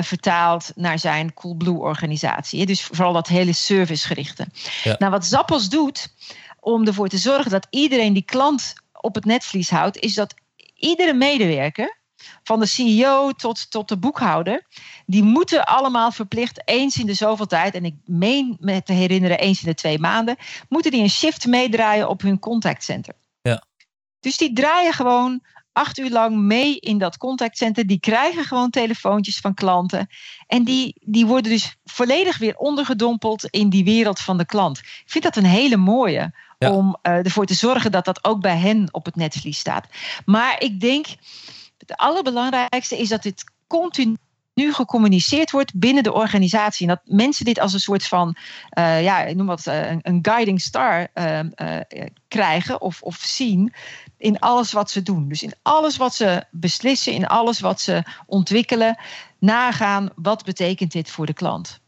vertaald naar zijn Coolblue organisatie. Dus vooral dat hele servicegerichte. Ja. Nou, wat Zappos doet om ervoor te zorgen dat iedereen die klant op het netvlies houdt, is dat iedere medewerker, van de CEO tot, tot de boekhouder, die moeten allemaal verplicht eens in de zoveel tijd, en ik meen me te herinneren eens in de twee maanden, moeten die een shift meedraaien op hun contactcenter. Ja. Dus die draaien gewoon acht uur lang mee in dat contactcenter. Die krijgen gewoon telefoontjes van klanten. En die, die worden dus volledig weer ondergedompeld in die wereld van de klant. Ik vind dat een hele mooie. Om uh, ervoor te zorgen dat dat ook bij hen op het netvlies staat. Maar ik denk, het allerbelangrijkste is dat dit continu nu gecommuniceerd wordt binnen de organisatie. En dat mensen dit als een soort van, uh, ja, noem wat, uh, een, guiding star uh, krijgen of, of zien in alles wat ze doen. Dus in alles wat ze beslissen, in alles wat ze ontwikkelen, nagaan wat betekent dit voor de klant.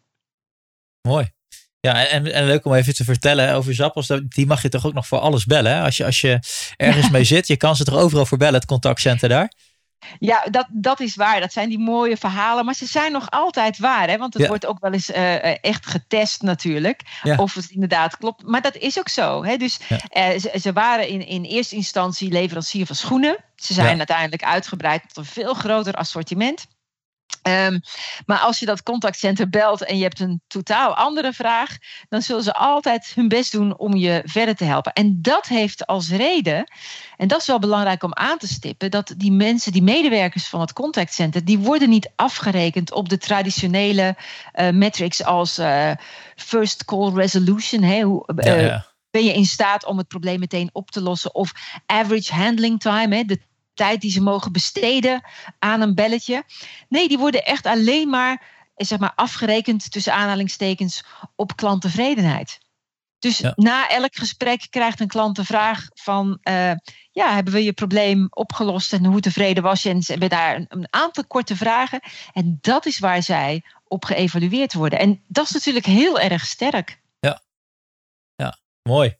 Mooi. Ja, en, en leuk om even te vertellen over Zappos. Die mag je toch ook nog voor alles bellen. Hè? Als, je, als je ergens mee zit, je kan ze toch overal voor bellen, het contactcenter daar? Ja, dat, dat is waar. Dat zijn die mooie verhalen. Maar ze zijn nog altijd waar. Hè? Want het wordt ook wel eens uh, echt getest natuurlijk. Of het inderdaad klopt. Maar dat is ook zo. Hè? Dus uh, ze, ze, waren in, in eerste instantie leverancier van schoenen. Ze zijn uiteindelijk uitgebreid tot een veel groter assortiment. Um, maar als je dat contactcenter belt en je hebt een totaal andere vraag, dan zullen ze altijd hun best doen om je verder te helpen. En dat heeft als reden, en dat is wel belangrijk om aan te stippen, dat die mensen, die medewerkers van het contactcenter, die worden niet afgerekend op de traditionele uh, metrics als uh, first call resolution. Hè, hoe, uh, ja, ja. Ben je in staat om het probleem meteen op te lossen? Of average handling time, hè, de tijd die ze mogen besteden aan een belletje. Nee, die worden echt alleen maar, zeg maar afgerekend tussen aanhalingstekens op klanttevredenheid. Dus na elk gesprek krijgt een klant de vraag van, uh, ja, hebben we je probleem opgelost en hoe tevreden was je? En ze hebben daar een, een, aantal korte vragen. En dat is waar zij op geëvalueerd worden. En dat is natuurlijk heel erg sterk. Ja, ja mooi.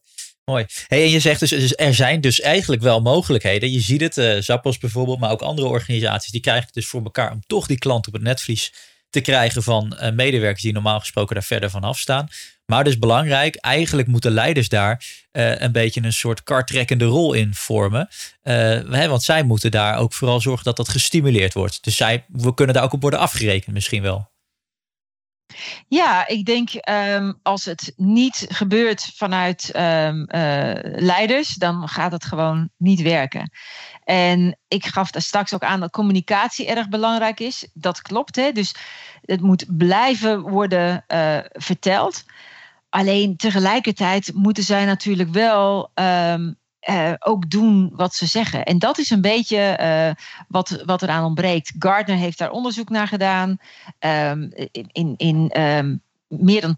Mooi. Hey, en je zegt dus, dus, er zijn dus eigenlijk wel mogelijkheden. Je ziet het, uh, Zappos bijvoorbeeld, maar ook andere organisaties, die krijgen het dus voor elkaar om toch die klant op het netvlies te krijgen van uh, medewerkers die normaal gesproken daar verder van afstaan. Maar dus belangrijk, eigenlijk moeten leiders daar uh, een beetje een soort kartrekkende rol in vormen. Want zij moeten daar ook vooral zorgen dat dat gestimuleerd wordt. Dus zij, we kunnen daar ook op worden afgerekend misschien wel. Ja, ik denk um, als het niet gebeurt vanuit um, uh, leiders, dan gaat het gewoon niet werken. En ik gaf daar straks ook aan dat communicatie erg belangrijk is. Dat klopt, hè? dus het moet blijven worden uh, verteld. Alleen tegelijkertijd moeten zij natuurlijk wel um, uh, ook doen wat ze zeggen. En dat is een beetje uh, wat, wat eraan ontbreekt. Gardner heeft daar onderzoek naar gedaan. Um, in in um, meer dan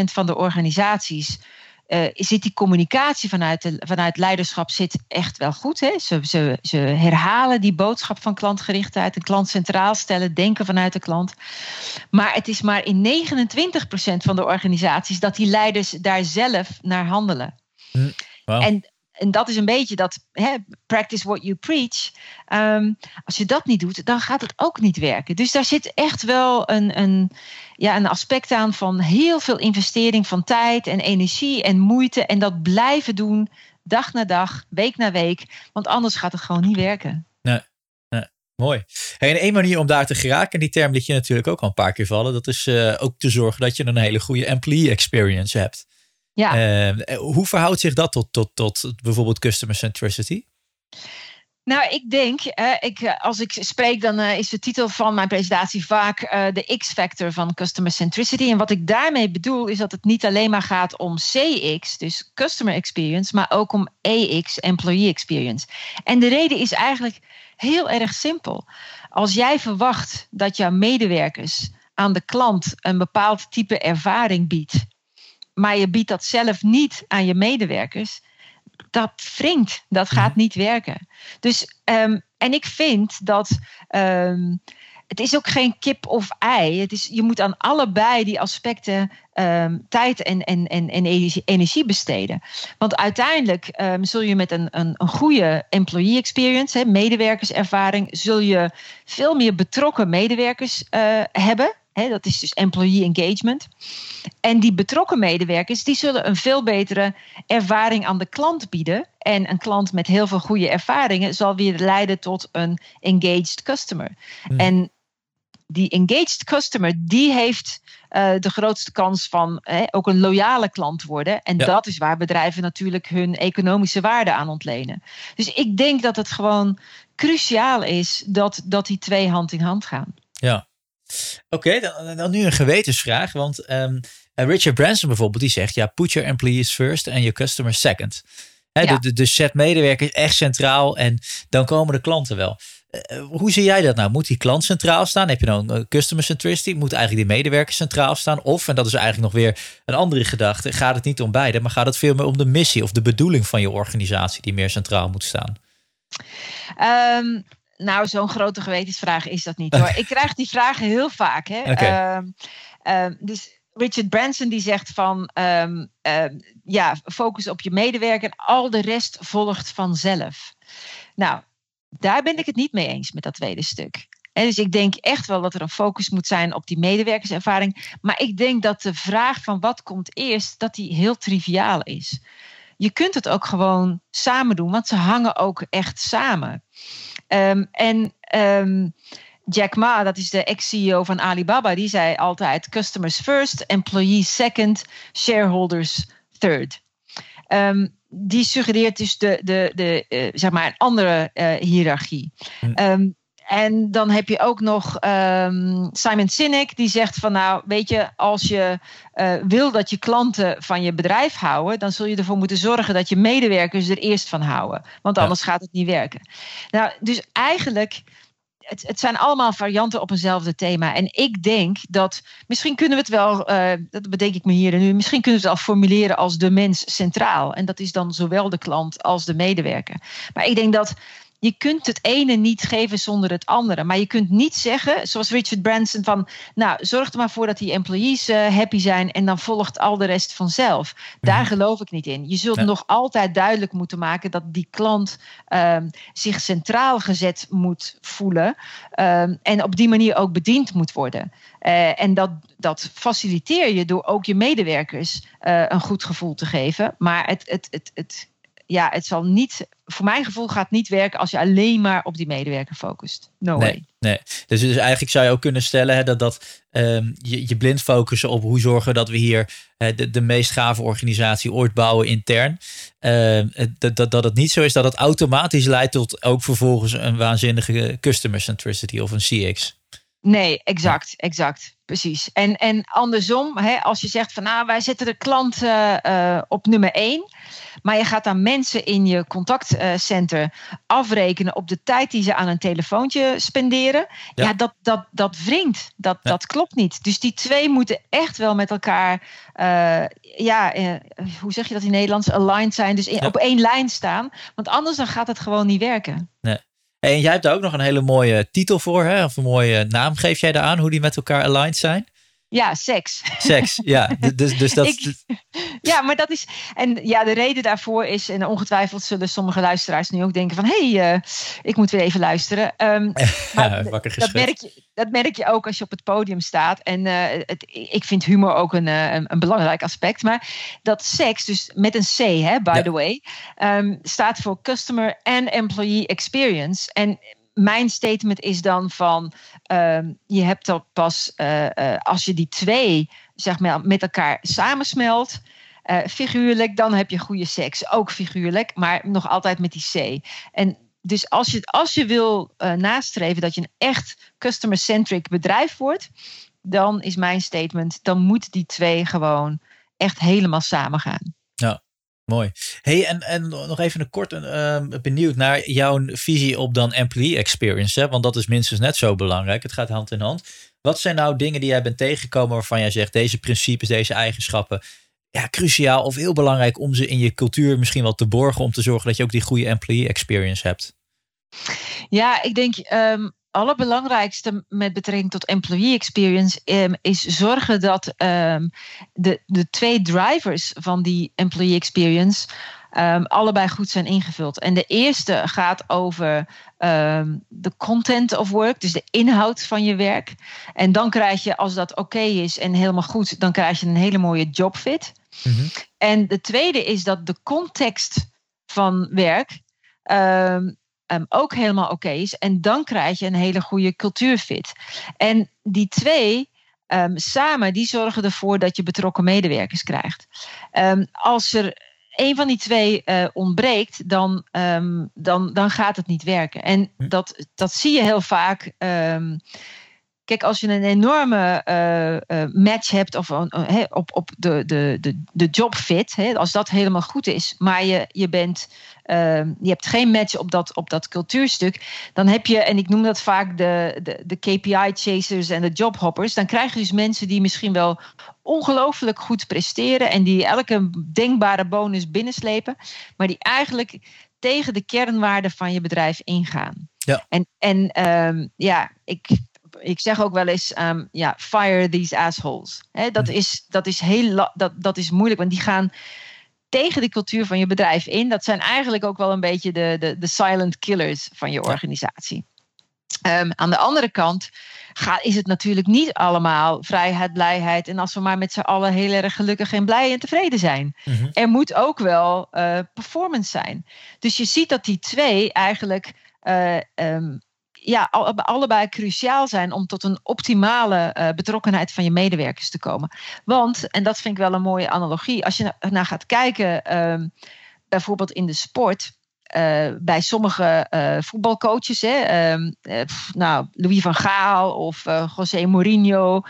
80% van de organisaties uh, zit die communicatie vanuit, de, vanuit leiderschap zit echt wel goed. Hè? Ze, ze, ze herhalen die boodschap van klantgerichtheid, een klant centraal stellen, denken vanuit de klant. Maar het is maar in 29% van de organisaties dat die leiders daar zelf naar handelen. Hm, wow. En en dat is een beetje dat hè, practice what you preach. Um, als je dat niet doet, dan gaat het ook niet werken. Dus daar zit echt wel een, een, ja, een aspect aan van heel veel investering van tijd en energie en moeite. En dat blijven doen, dag na dag, week na week. Want anders gaat het gewoon niet werken. Nee, nee. Mooi. En één manier om daar te geraken, die term liet je natuurlijk ook al een paar keer vallen. Dat is uh, ook te zorgen dat je een hele goede employee experience hebt. Ja. Uh, hoe verhoudt zich dat tot, tot, tot bijvoorbeeld customer centricity? Nou, ik denk, uh, ik, eh, als ik spreek, dan uh, is de titel van mijn presentatie vaak de X-factor van customer centricity. En wat ik daarmee bedoel, is dat het niet alleen maar gaat om CX, dus customer experience, maar ook om EX, employee experience. En de reden is eigenlijk heel erg simpel. Als jij verwacht dat jouw medewerkers aan de klant een bepaald type ervaring biedt maar je biedt dat zelf niet aan je medewerkers, dat wringt. Dat gaat mhm. niet werken. Dus, um, en ik vind dat. Um, het is ook geen kip of ei. Het is, je moet aan allebei die aspecten um, tijd en, en, en, en energie besteden. Want uiteindelijk um, zul je met een, een, een goede employee experience, hè, medewerkerservaring, zul je veel meer betrokken medewerkers uh, hebben dat is dus employee engagement. En die betrokken medewerkers die zullen een veel betere ervaring aan de klant bieden. En een klant met heel veel goede ervaringen zal weer leiden tot een engaged customer. Hmm. En die engaged customer, die heeft uh, de grootste kans van ook een loyale klant worden. En dat is waar bedrijven natuurlijk hun economische waarde aan ontlenen. Dus ik denk dat het gewoon cruciaal is dat, dat die twee hand in hand gaan. Ja. Oké, dan, dan, nu een gewetensvraag. Want um, Richard Branson bijvoorbeeld, die zegt: ja, put your employees first and your customers second. He, ja. de, de, set medewerkers echt centraal en dan komen de klanten wel. Uh, hoe zie jij dat nou? Moet die klant centraal staan? Heb je dan uh, customer centricity? Moet eigenlijk die medewerker centraal staan? Of, en dat is eigenlijk nog weer een andere gedachte, gaat het niet om beide, maar gaat het veel meer om de missie of de bedoeling van je organisatie die meer centraal moet staan? Um, nou, zo'n grote gewetensvraag is dat niet hoor. [LAUGHS] Ik krijg die vragen heel vaak. Hè? Okay. Um, um, dus Richard Branson die zegt van um, ja, focus op je medewerker en al de rest volgt vanzelf. Nou, daar ben ik het niet mee eens met dat tweede stuk. En dus ik denk echt wel dat er een focus moet zijn op die medewerkerservaring. Maar ik denk dat de vraag van wat komt eerst, dat die heel triviaal is. Je kunt het ook gewoon samen doen, want ze hangen ook echt samen. Um, en um, Jack Ma, dat is de ex-CEO van Alibaba, die zei altijd: customers first, employees second, shareholders third. Um, die suggereert dus de, de, de, uh, zeg maar een andere uh, hiërarchie. Hm. En dan heb je ook nog um, Simon Sinek, die zegt van nou, weet je, als je uh, wil dat je klanten van je bedrijf houden, dan zul je ervoor moeten zorgen dat je medewerkers er eerst van houden. Want anders ja. gaat het niet werken. Nou, dus eigenlijk, het, het, zijn allemaal varianten op eenzelfde thema. En ik denk dat, misschien kunnen we het wel, uh, dat bedenk ik me hier en nu, misschien kunnen we het al formuleren als de mens centraal. En dat is dan zowel de klant als de medewerker. Maar ik denk dat je kunt het ene niet geven zonder het andere. Maar je kunt niet zeggen, zoals Richard Branson, van nou, zorg er maar voor dat die employees uh, happy zijn en dan volgt al de rest vanzelf. Daar mm. geloof ik niet in. Je zult ja. nog altijd duidelijk moeten maken dat die klant um, zich centraal gezet moet voelen um, en op die manier ook bediend moet worden. Uh, en dat, dat faciliteer je door ook je medewerkers uh, een goed gevoel te geven. Maar het, het, het, het ja, het zal niet, voor mijn gevoel gaat het niet werken als je alleen maar op die medewerker focust. No nee, way. Nee. Dus, dus eigenlijk zou je ook kunnen stellen hè, dat, dat um, je, je blind focussen op hoe zorgen dat we hier uh, de, de meest gave organisatie ooit bouwen intern. Uh, dat, dat, dat het niet zo is dat het automatisch leidt tot ook vervolgens een waanzinnige customer centricity of een CX. Nee, exact, exact. Precies. En, en andersom, hè, als je zegt van nou, wij zetten de klant uh, uh, op nummer één, maar je gaat dan mensen in je contactcenter uh, afrekenen op de tijd die ze aan een telefoontje spenderen, ja, ja dat, dat, dat wringt. Dat, ja. dat klopt niet. Dus die twee moeten echt wel met elkaar, uh, ja, hoe zeg je dat in Nederlands, aligned zijn, dus in, ja. op één lijn staan, want anders dan gaat het gewoon niet werken. Nee. En jij hebt daar ook nog een hele mooie titel voor, hè? of een mooie naam geef jij daar aan, hoe die met elkaar aligned zijn? Ja, seks. Seks, ja. [LAUGHS] Dus, dus dat. Ik, [LAUGHS] ja, maar dat is. En ja, de reden daarvoor is. En ongetwijfeld zullen sommige luisteraars nu ook denken: van hé, hey, uh, ik moet weer even luisteren. Um, [LAUGHS] ja, dat, merk je, dat merk je ook als je op het podium staat. En uh, het, ik vind humor ook een, uh, een, een, belangrijk aspect. Maar dat seks, dus met een C, hè, by ja. the way, um, staat voor Customer and Employee Experience. En mijn statement is dan van um, je hebt dat pas uh, uh, als je die twee zeg maar met elkaar samensmelt. Uh, figuurlijk, dan heb je goede seks. Ook figuurlijk, maar nog altijd met die C. En dus als je, als je wil nastreven dat je een echt customer-centric bedrijf wordt, dan is mijn statement, dan moet die twee gewoon echt helemaal samen gaan. Mooi. Hey, en, en nog even een kort uh, benieuwd naar jouw visie op dan employee experience. Hè? Want dat is minstens net zo belangrijk. Het gaat hand in hand. Wat zijn nou dingen die jij bent tegengekomen waarvan jij zegt deze principes, deze eigenschappen, ja, cruciaal of heel belangrijk om ze in je cultuur misschien wel te borgen om te zorgen dat je ook die goede employee experience hebt? Ja, ik denk um, allerbelangrijkste met betrekking tot employee experience um, is zorgen dat um, de, de twee drivers van die employee experience um, allebei goed zijn ingevuld. En de eerste gaat over de content of work, dus de inhoud van je werk. En dan krijg je, als dat oké okay is en helemaal goed, dan krijg je een hele mooie jobfit. Mm-hmm. En de tweede is dat de context van werk um, ook helemaal oké okay is. En dan krijg je een hele goede cultuurfit. En die twee um, samen, die zorgen ervoor dat je betrokken medewerkers krijgt. Um, als er een van die twee uh, ontbreekt, dan, dan, dan gaat het niet werken. En hm. dat, dat zie je heel vaak. Kijk, als je een enorme uh, uh, match hebt of, uh, op, op de, de, de, de jobfit, als dat helemaal goed is, maar je, je, bent, ehm, je hebt geen match op dat, op dat cultuurstuk, dan heb je, en ik noem dat vaak de, de, de KPI-chasers en de jobhoppers, dan krijg je dus mensen die misschien wel ongelooflijk goed presteren en die elke denkbare bonus binnenslepen, maar die eigenlijk tegen de kernwaarden van je bedrijf ingaan. Ja. En, en um, ja, ik ik zeg ook wel eens, ehm, ja, fire these assholes. dat, is, dat, is heel, dat, dat is moeilijk, want die gaan tegen de cultuur van je bedrijf in. Dat zijn eigenlijk ook wel een beetje de, de, de silent killers van je organisatie. Um, aan de andere kant gaat, is het natuurlijk niet allemaal vrijheid, blijheid. En als we maar met z'n allen heel erg gelukkig en blij en tevreden zijn. Mhm. Er moet ook wel uh, performance zijn. Dus je ziet dat die twee eigenlijk uh, um, ja, allebei cruciaal zijn om tot een optimale uh, betrokkenheid van je medewerkers te komen. Want, en dat vind ik wel een mooie analogie, als je naar gaat kijken, uh, bijvoorbeeld in de sport. Uh, bij sommige uh, voetbalcoaches, hè, ehm, nou, Louis van Gaal of José Mourinho.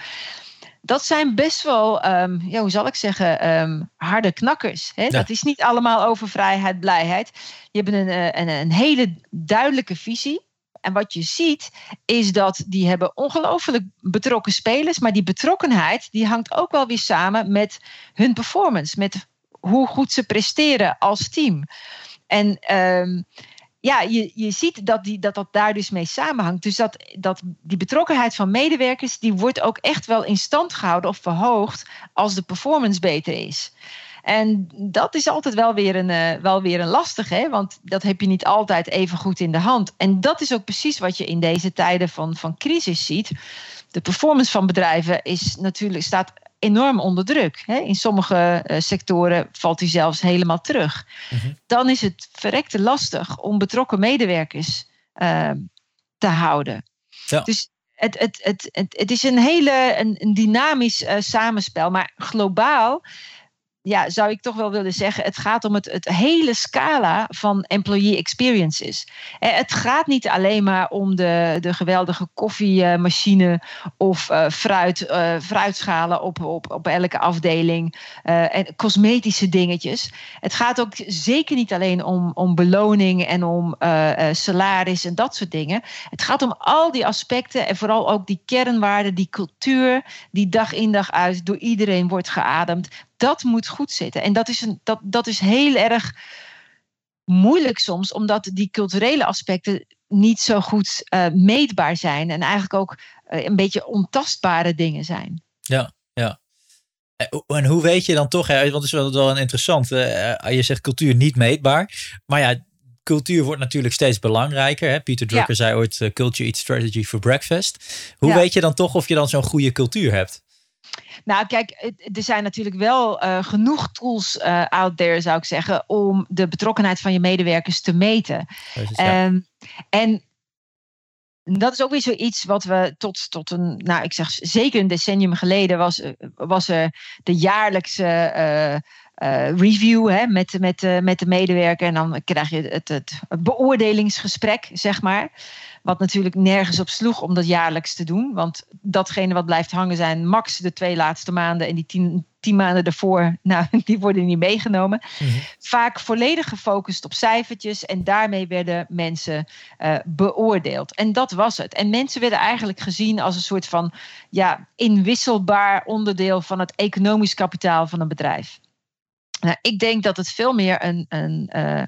Dat zijn best wel, um, ja, hoe zal ik zeggen, um, harde knakkers. Hè? Dat is niet allemaal over vrijheid, blijheid. Je hebt een, een, een hele duidelijke visie. En wat je ziet is dat die hebben ongelooflijk betrokken spelers, maar die betrokkenheid die hangt ook wel weer samen met hun performance, met hoe goed ze presteren als team. En um, ja, je, je ziet dat, die, dat dat daar dus mee samenhangt. Dus dat, dat die betrokkenheid van medewerkers, die wordt ook echt wel in stand gehouden of verhoogd als de performance beter is. En dat is altijd wel weer een, uh, wel weer een lastig, hè? want dat heb je niet altijd even goed in de hand. En dat is ook precies wat je in deze tijden van, van crisis ziet. De performance van bedrijven is natuurlijk, staat enorm onder druk. Hè? In sommige uh, sectoren valt die zelfs helemaal terug. Mhm. Dan is het verrekte lastig om betrokken medewerkers uh, te houden. Ja. Dus het, het, het, het, het is een hele een, een dynamisch uh, samenspel. Maar globaal ja, zou ik toch wel willen zeggen, het gaat om het, het hele scala van employee experiences. Eh, het gaat niet alleen maar om de, de geweldige koffiemachine of uh, fruit, uh, fruitschalen op, op, op elke afdeling en cosmetische dingetjes. Het gaat ook zeker niet alleen om, om beloning en om salaris en dat soort dingen. Het gaat om al die aspecten en vooral ook die kernwaarden, die cultuur die dag in dag uit door iedereen wordt geademd dat moet goed zitten. En dat is, een, dat, dat is heel erg moeilijk soms, omdat die culturele aspecten niet zo goed uh, meetbaar zijn en eigenlijk ook uh, een beetje ontastbare dingen zijn. Ja, ja. En hoe weet je dan toch, hè, want het is wel, wel een interessant, uh, je zegt cultuur niet meetbaar, maar ja, cultuur wordt natuurlijk steeds belangrijker. Hè? Peter Drucker ja. zei ooit, culture eats strategy for breakfast. Hoe ja. weet je dan toch of je dan zo'n goede cultuur hebt? Nou, kijk, er zijn natuurlijk wel uh, genoeg tools uh, out there, zou ik zeggen, om de betrokkenheid van je medewerkers te meten. Um, en dat is ook weer zoiets wat we tot, tot een, nou, ik zeg zeker een decennium geleden was, eh, was er de jaarlijkse. Uh, uh, review hè, met, met, uh, met de medewerker. En dan krijg je het, het, beoordelingsgesprek, zeg maar. Wat natuurlijk nergens op sloeg om dat jaarlijks te doen. Want datgene wat blijft hangen zijn max de twee laatste maanden. En die tien, tien maanden ervoor, [LAUGHS] nou, die worden niet meegenomen. Mhm. Vaak volledig gefocust op cijfertjes. En daarmee werden mensen uh, beoordeeld. En dat was het. En mensen werden eigenlijk gezien als een soort van ja, inwisselbaar onderdeel van het economisch kapitaal van een bedrijf. Nou, ik denk dat het veel meer een. een uh,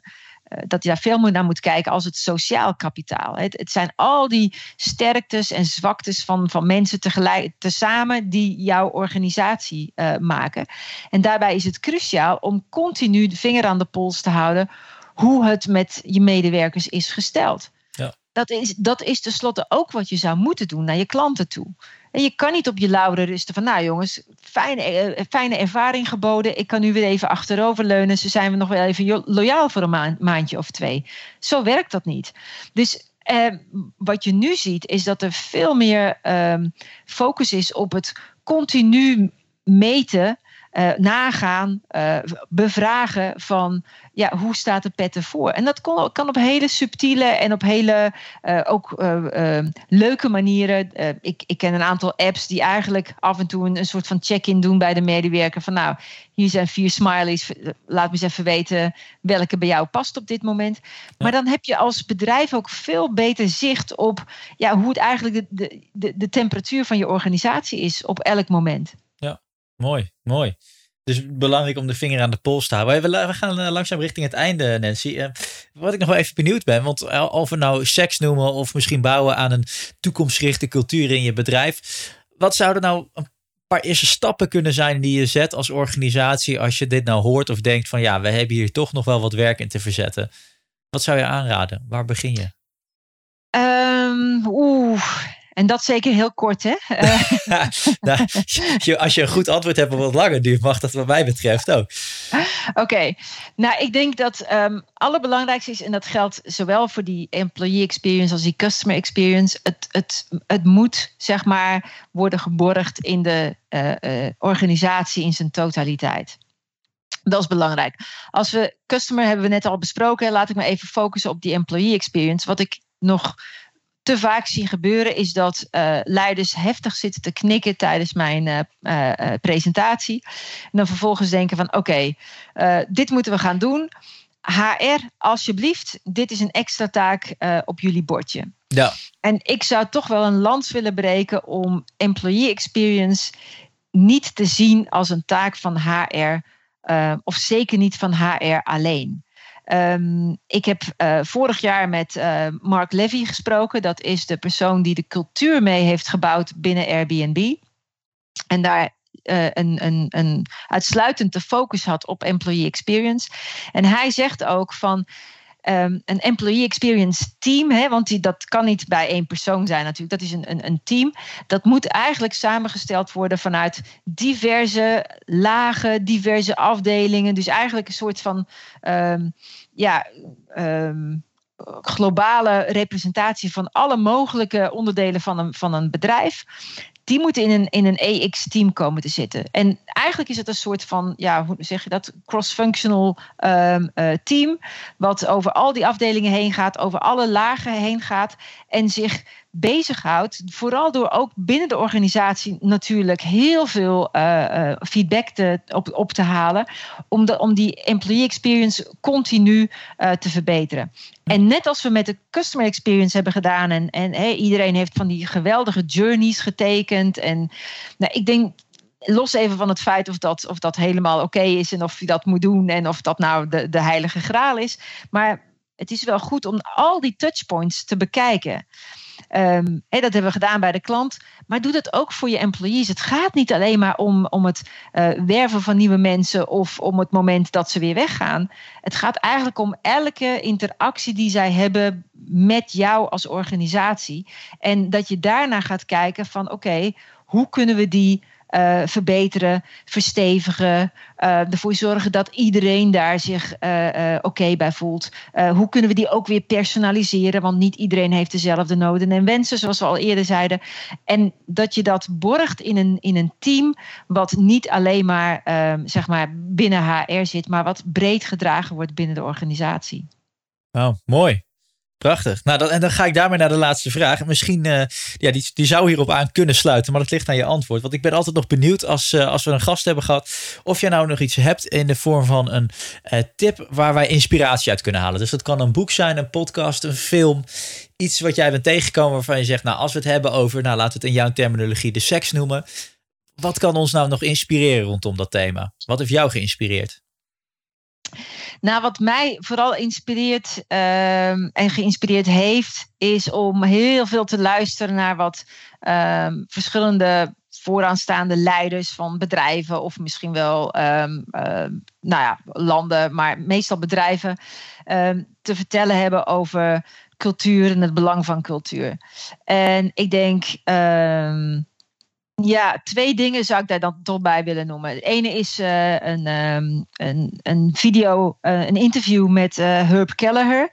dat je daar veel meer naar moet kijken als het sociaal kapitaal. Het, het zijn al die sterktes en zwaktes van, van mensen tegelijk, tezamen die jouw organisatie uh, maken. En daarbij is het cruciaal om continu de vinger aan de pols te houden hoe het met je medewerkers is gesteld. Ja. Dat, is, dat is tenslotte ook wat je zou moeten doen naar je klanten toe. En je kan niet op je lauren rusten van, nou jongens, fijne, eh, fijne ervaring geboden. Ik kan nu weer even achterover leunen. Ze zijn we nog wel even loyaal voor een maandje of twee. Zo werkt dat niet. Dus eh, wat je nu ziet, is dat er veel meer eh, focus is op het continu meten uh, nagaan, uh, bevragen van ja, hoe staat de pet ervoor? En dat kan, kan op hele subtiele en op hele uh, ook leuke manieren. ik, ik ken een aantal apps die eigenlijk af en toe een, een soort van check-in doen bij de medewerker. Van nou, hier zijn vier smileys. Laat me eens even weten welke bij jou past op dit moment. Maar dan heb je als bedrijf ook veel beter zicht op ja, hoe het eigenlijk de, de, de temperatuur van je organisatie is op elk moment. Mooi, mooi. Dus belangrijk om de vinger aan de pols te houden. We, gaan eh, langzaam richting het einde, Nancy. Uh, wat ik nog wel even benieuwd ben, want of we nou seks noemen of misschien bouwen aan een toekomstgerichte cultuur in je bedrijf. Wat zouden nou een paar eerste stappen kunnen zijn die je zet als organisatie als je dit nou hoort of denkt van ja, we hebben hier toch nog wel wat werk in te verzetten. Wat zou je aanraden? Waar begin je? Um, Oeh, en dat zeker heel kort, hè? [LAUGHS] [LAUGHS] nou, als je een goed antwoord hebt op wat langer duurt, mag dat wat mij betreft ook. Oké, nou ik denk dat um, allerbelangrijkste is, en dat geldt zowel voor die employee experience als die customer experience, het, het, het moet zeg maar worden geborgd in de uh, uh, organisatie in zijn totaliteit. Dat is belangrijk. Als we customer hebben we net al besproken, laat ik me even focussen op die employee experience. Wat ik nog te vaak zie gebeuren, is dat uh, leiders heftig zitten te knikken tijdens mijn uh, uh, presentatie. En dan vervolgens denken van oké, okay, dit moeten we gaan doen. HR, alsjeblieft, dit is een extra taak op jullie bordje. Ja. En ik zou toch wel een lans willen breken om employee experience niet te zien als een taak van HR, of zeker niet van HR alleen. Um, ik heb uh, vorig jaar met uh, Mark Levy gesproken. Dat is de persoon die de cultuur mee heeft gebouwd binnen Airbnb. En daar uh, een, een, een uitsluitend de focus had op employee experience. En hij zegt ook van um, een employee experience team, hè, want die, dat kan niet bij één persoon zijn natuurlijk, dat is een, een, een team. Dat moet eigenlijk samengesteld worden vanuit diverse lagen, diverse afdelingen. Dus eigenlijk een soort van um, ja, um, globale representatie van alle mogelijke onderdelen van een, van een bedrijf die moeten in een, in een EX-team komen te zitten. En eigenlijk is het een soort van, ja, hoe zeg je dat, cross-functional um, uh, team, wat over al die afdelingen heen gaat, over alle lagen heen gaat en zich bezighoudt. Vooral door ook binnen de organisatie natuurlijk heel veel uh, uh, feedback te, op, op te halen. Om, de, om die employee experience continu uh, te verbeteren. En net als we met de customer experience hebben gedaan. En, en iedereen heeft van die geweldige journeys getekend. En nou, ik denk los even van het feit of dat, of dat helemaal oké is en of je dat moet doen en of dat nou de, de heilige graal is. Maar het is wel goed om al die touchpoints te bekijken. Um, dat hebben we gedaan bij de klant. Maar doe dat ook voor je employees. Het gaat niet alleen maar om, om het uh, werven van nieuwe mensen of om het moment dat ze weer weggaan. Het gaat eigenlijk om elke interactie die zij hebben met jou als organisatie. En dat je daarna gaat kijken van oké, hoe kunnen we die uh, verbeteren, verstevigen. Uh, ervoor zorgen dat iedereen daar zich uh, oké bij voelt. hoe kunnen we die ook weer personaliseren? Want niet iedereen heeft dezelfde noden en wensen, zoals we al eerder zeiden. En dat je dat borgt in een, in een team, wat niet alleen maar, ehm, zeg maar binnen HR zit, maar wat breed gedragen wordt binnen de organisatie. Oh, mooi. Prachtig. Nou, en dan ga ik daarmee naar de laatste vraag. Misschien, uh, ja, die, die zou hierop aan kunnen sluiten, maar dat ligt aan je antwoord. Want ik ben altijd nog benieuwd als, uh, als we een gast hebben gehad, of je nou nog iets hebt in de vorm van een uh, tip waar wij inspiratie uit kunnen halen. Dus dat kan een boek zijn, een podcast, een film, iets wat jij bent tegengekomen waarvan je zegt, nou, als we het hebben over, nou, laten we het in jouw terminologie de seks noemen. Wat kan ons nou nog inspireren rondom dat thema? Wat heeft jou geïnspireerd? Nou, wat mij vooral inspireert um, en geïnspireerd heeft, is om heel veel te luisteren naar wat um, verschillende vooraanstaande leiders van bedrijven of misschien wel um, nou ja, landen, maar meestal bedrijven, te vertellen hebben over cultuur en het belang van cultuur. En ik denk. Ja, twee dingen zou ik daar dan toch bij willen noemen. Het ene is uh, een, um, een, een video, uh, een interview met uh, Herb Kelleher.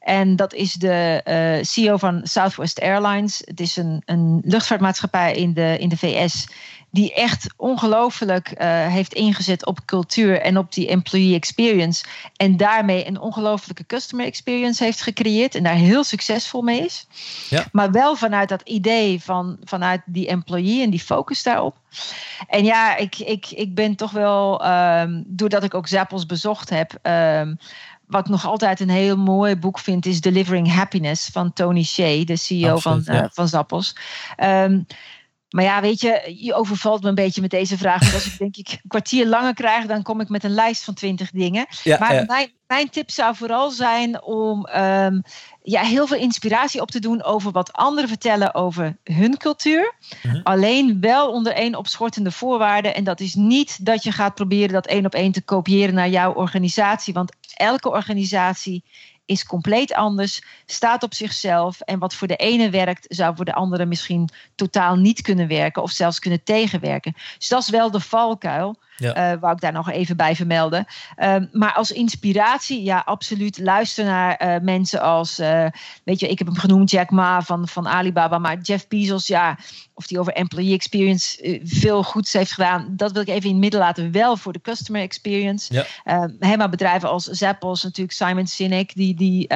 En dat is de CEO van Southwest Airlines. Het is een, een luchtvaartmaatschappij in de, in de VS die echt ongelooflijk uh, heeft ingezet op cultuur en op die employee experience. En daarmee een ongelofelijke customer experience heeft gecreëerd en daar heel succesvol mee is. Ja. Maar wel vanuit dat idee van vanuit die employee en die focus daarop. En ja, ik, ik, ik ben toch wel, um, doordat ik ook Zappels bezocht heb. Um, wat ik nog altijd een heel mooi boek vind, is Delivering Happiness van Tony Shea, de CEO Absoluut, van, uh, van Zappels. Um, maar ja, weet je, je overvalt me een beetje met deze vraag. Want als ik denk ik een kwartier langer krijg, dan kom ik met een lijst van twintig dingen. maar Mijn, mijn tip zou vooral zijn om um, ja, heel veel inspiratie op te doen over wat anderen vertellen over hun cultuur. Mhm. Alleen wel onder één opschortende voorwaarde. En dat is niet dat je gaat proberen dat één op één te kopiëren naar jouw organisatie. Want elke organisatie is compleet anders, staat op zichzelf. En wat voor de ene werkt, zou voor de andere misschien totaal niet kunnen werken of zelfs kunnen tegenwerken. Dus dat is wel de valkuil. Ja. Uh, wou ik daar nog even bij vermelden. Ehm, maar als inspiratie, ja, absoluut. Luister naar uh, mensen als, uh, weet je, ik heb hem genoemd, Jack Ma van, van Alibaba. Maar Jeff Bezos, ja, of die over employee experience veel goeds heeft gedaan. Dat wil ik even in het midden laten. Wel voor de customer experience. Ja. Ehm, maar bedrijven als Zappos, natuurlijk Simon Sinek. Die, die,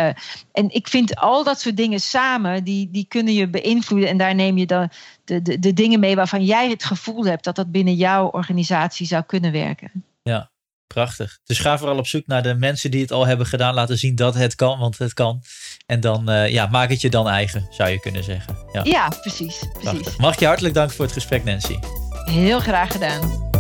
en ik vind al dat soort dingen samen, die, die kunnen je beïnvloeden. En daar neem je dan de, de, de dingen mee waarvan jij het gevoel hebt dat dat binnen jouw organisatie zou kunnen werken. Ja, prachtig. Dus ga vooral op zoek naar de mensen die het al hebben gedaan. Laten zien dat het kan, want het kan. En dan uh, ja, maak het je dan eigen, zou je kunnen zeggen. Ja, ja precies, precies. Mag ik je hartelijk danken voor het gesprek, Nancy. Heel graag gedaan.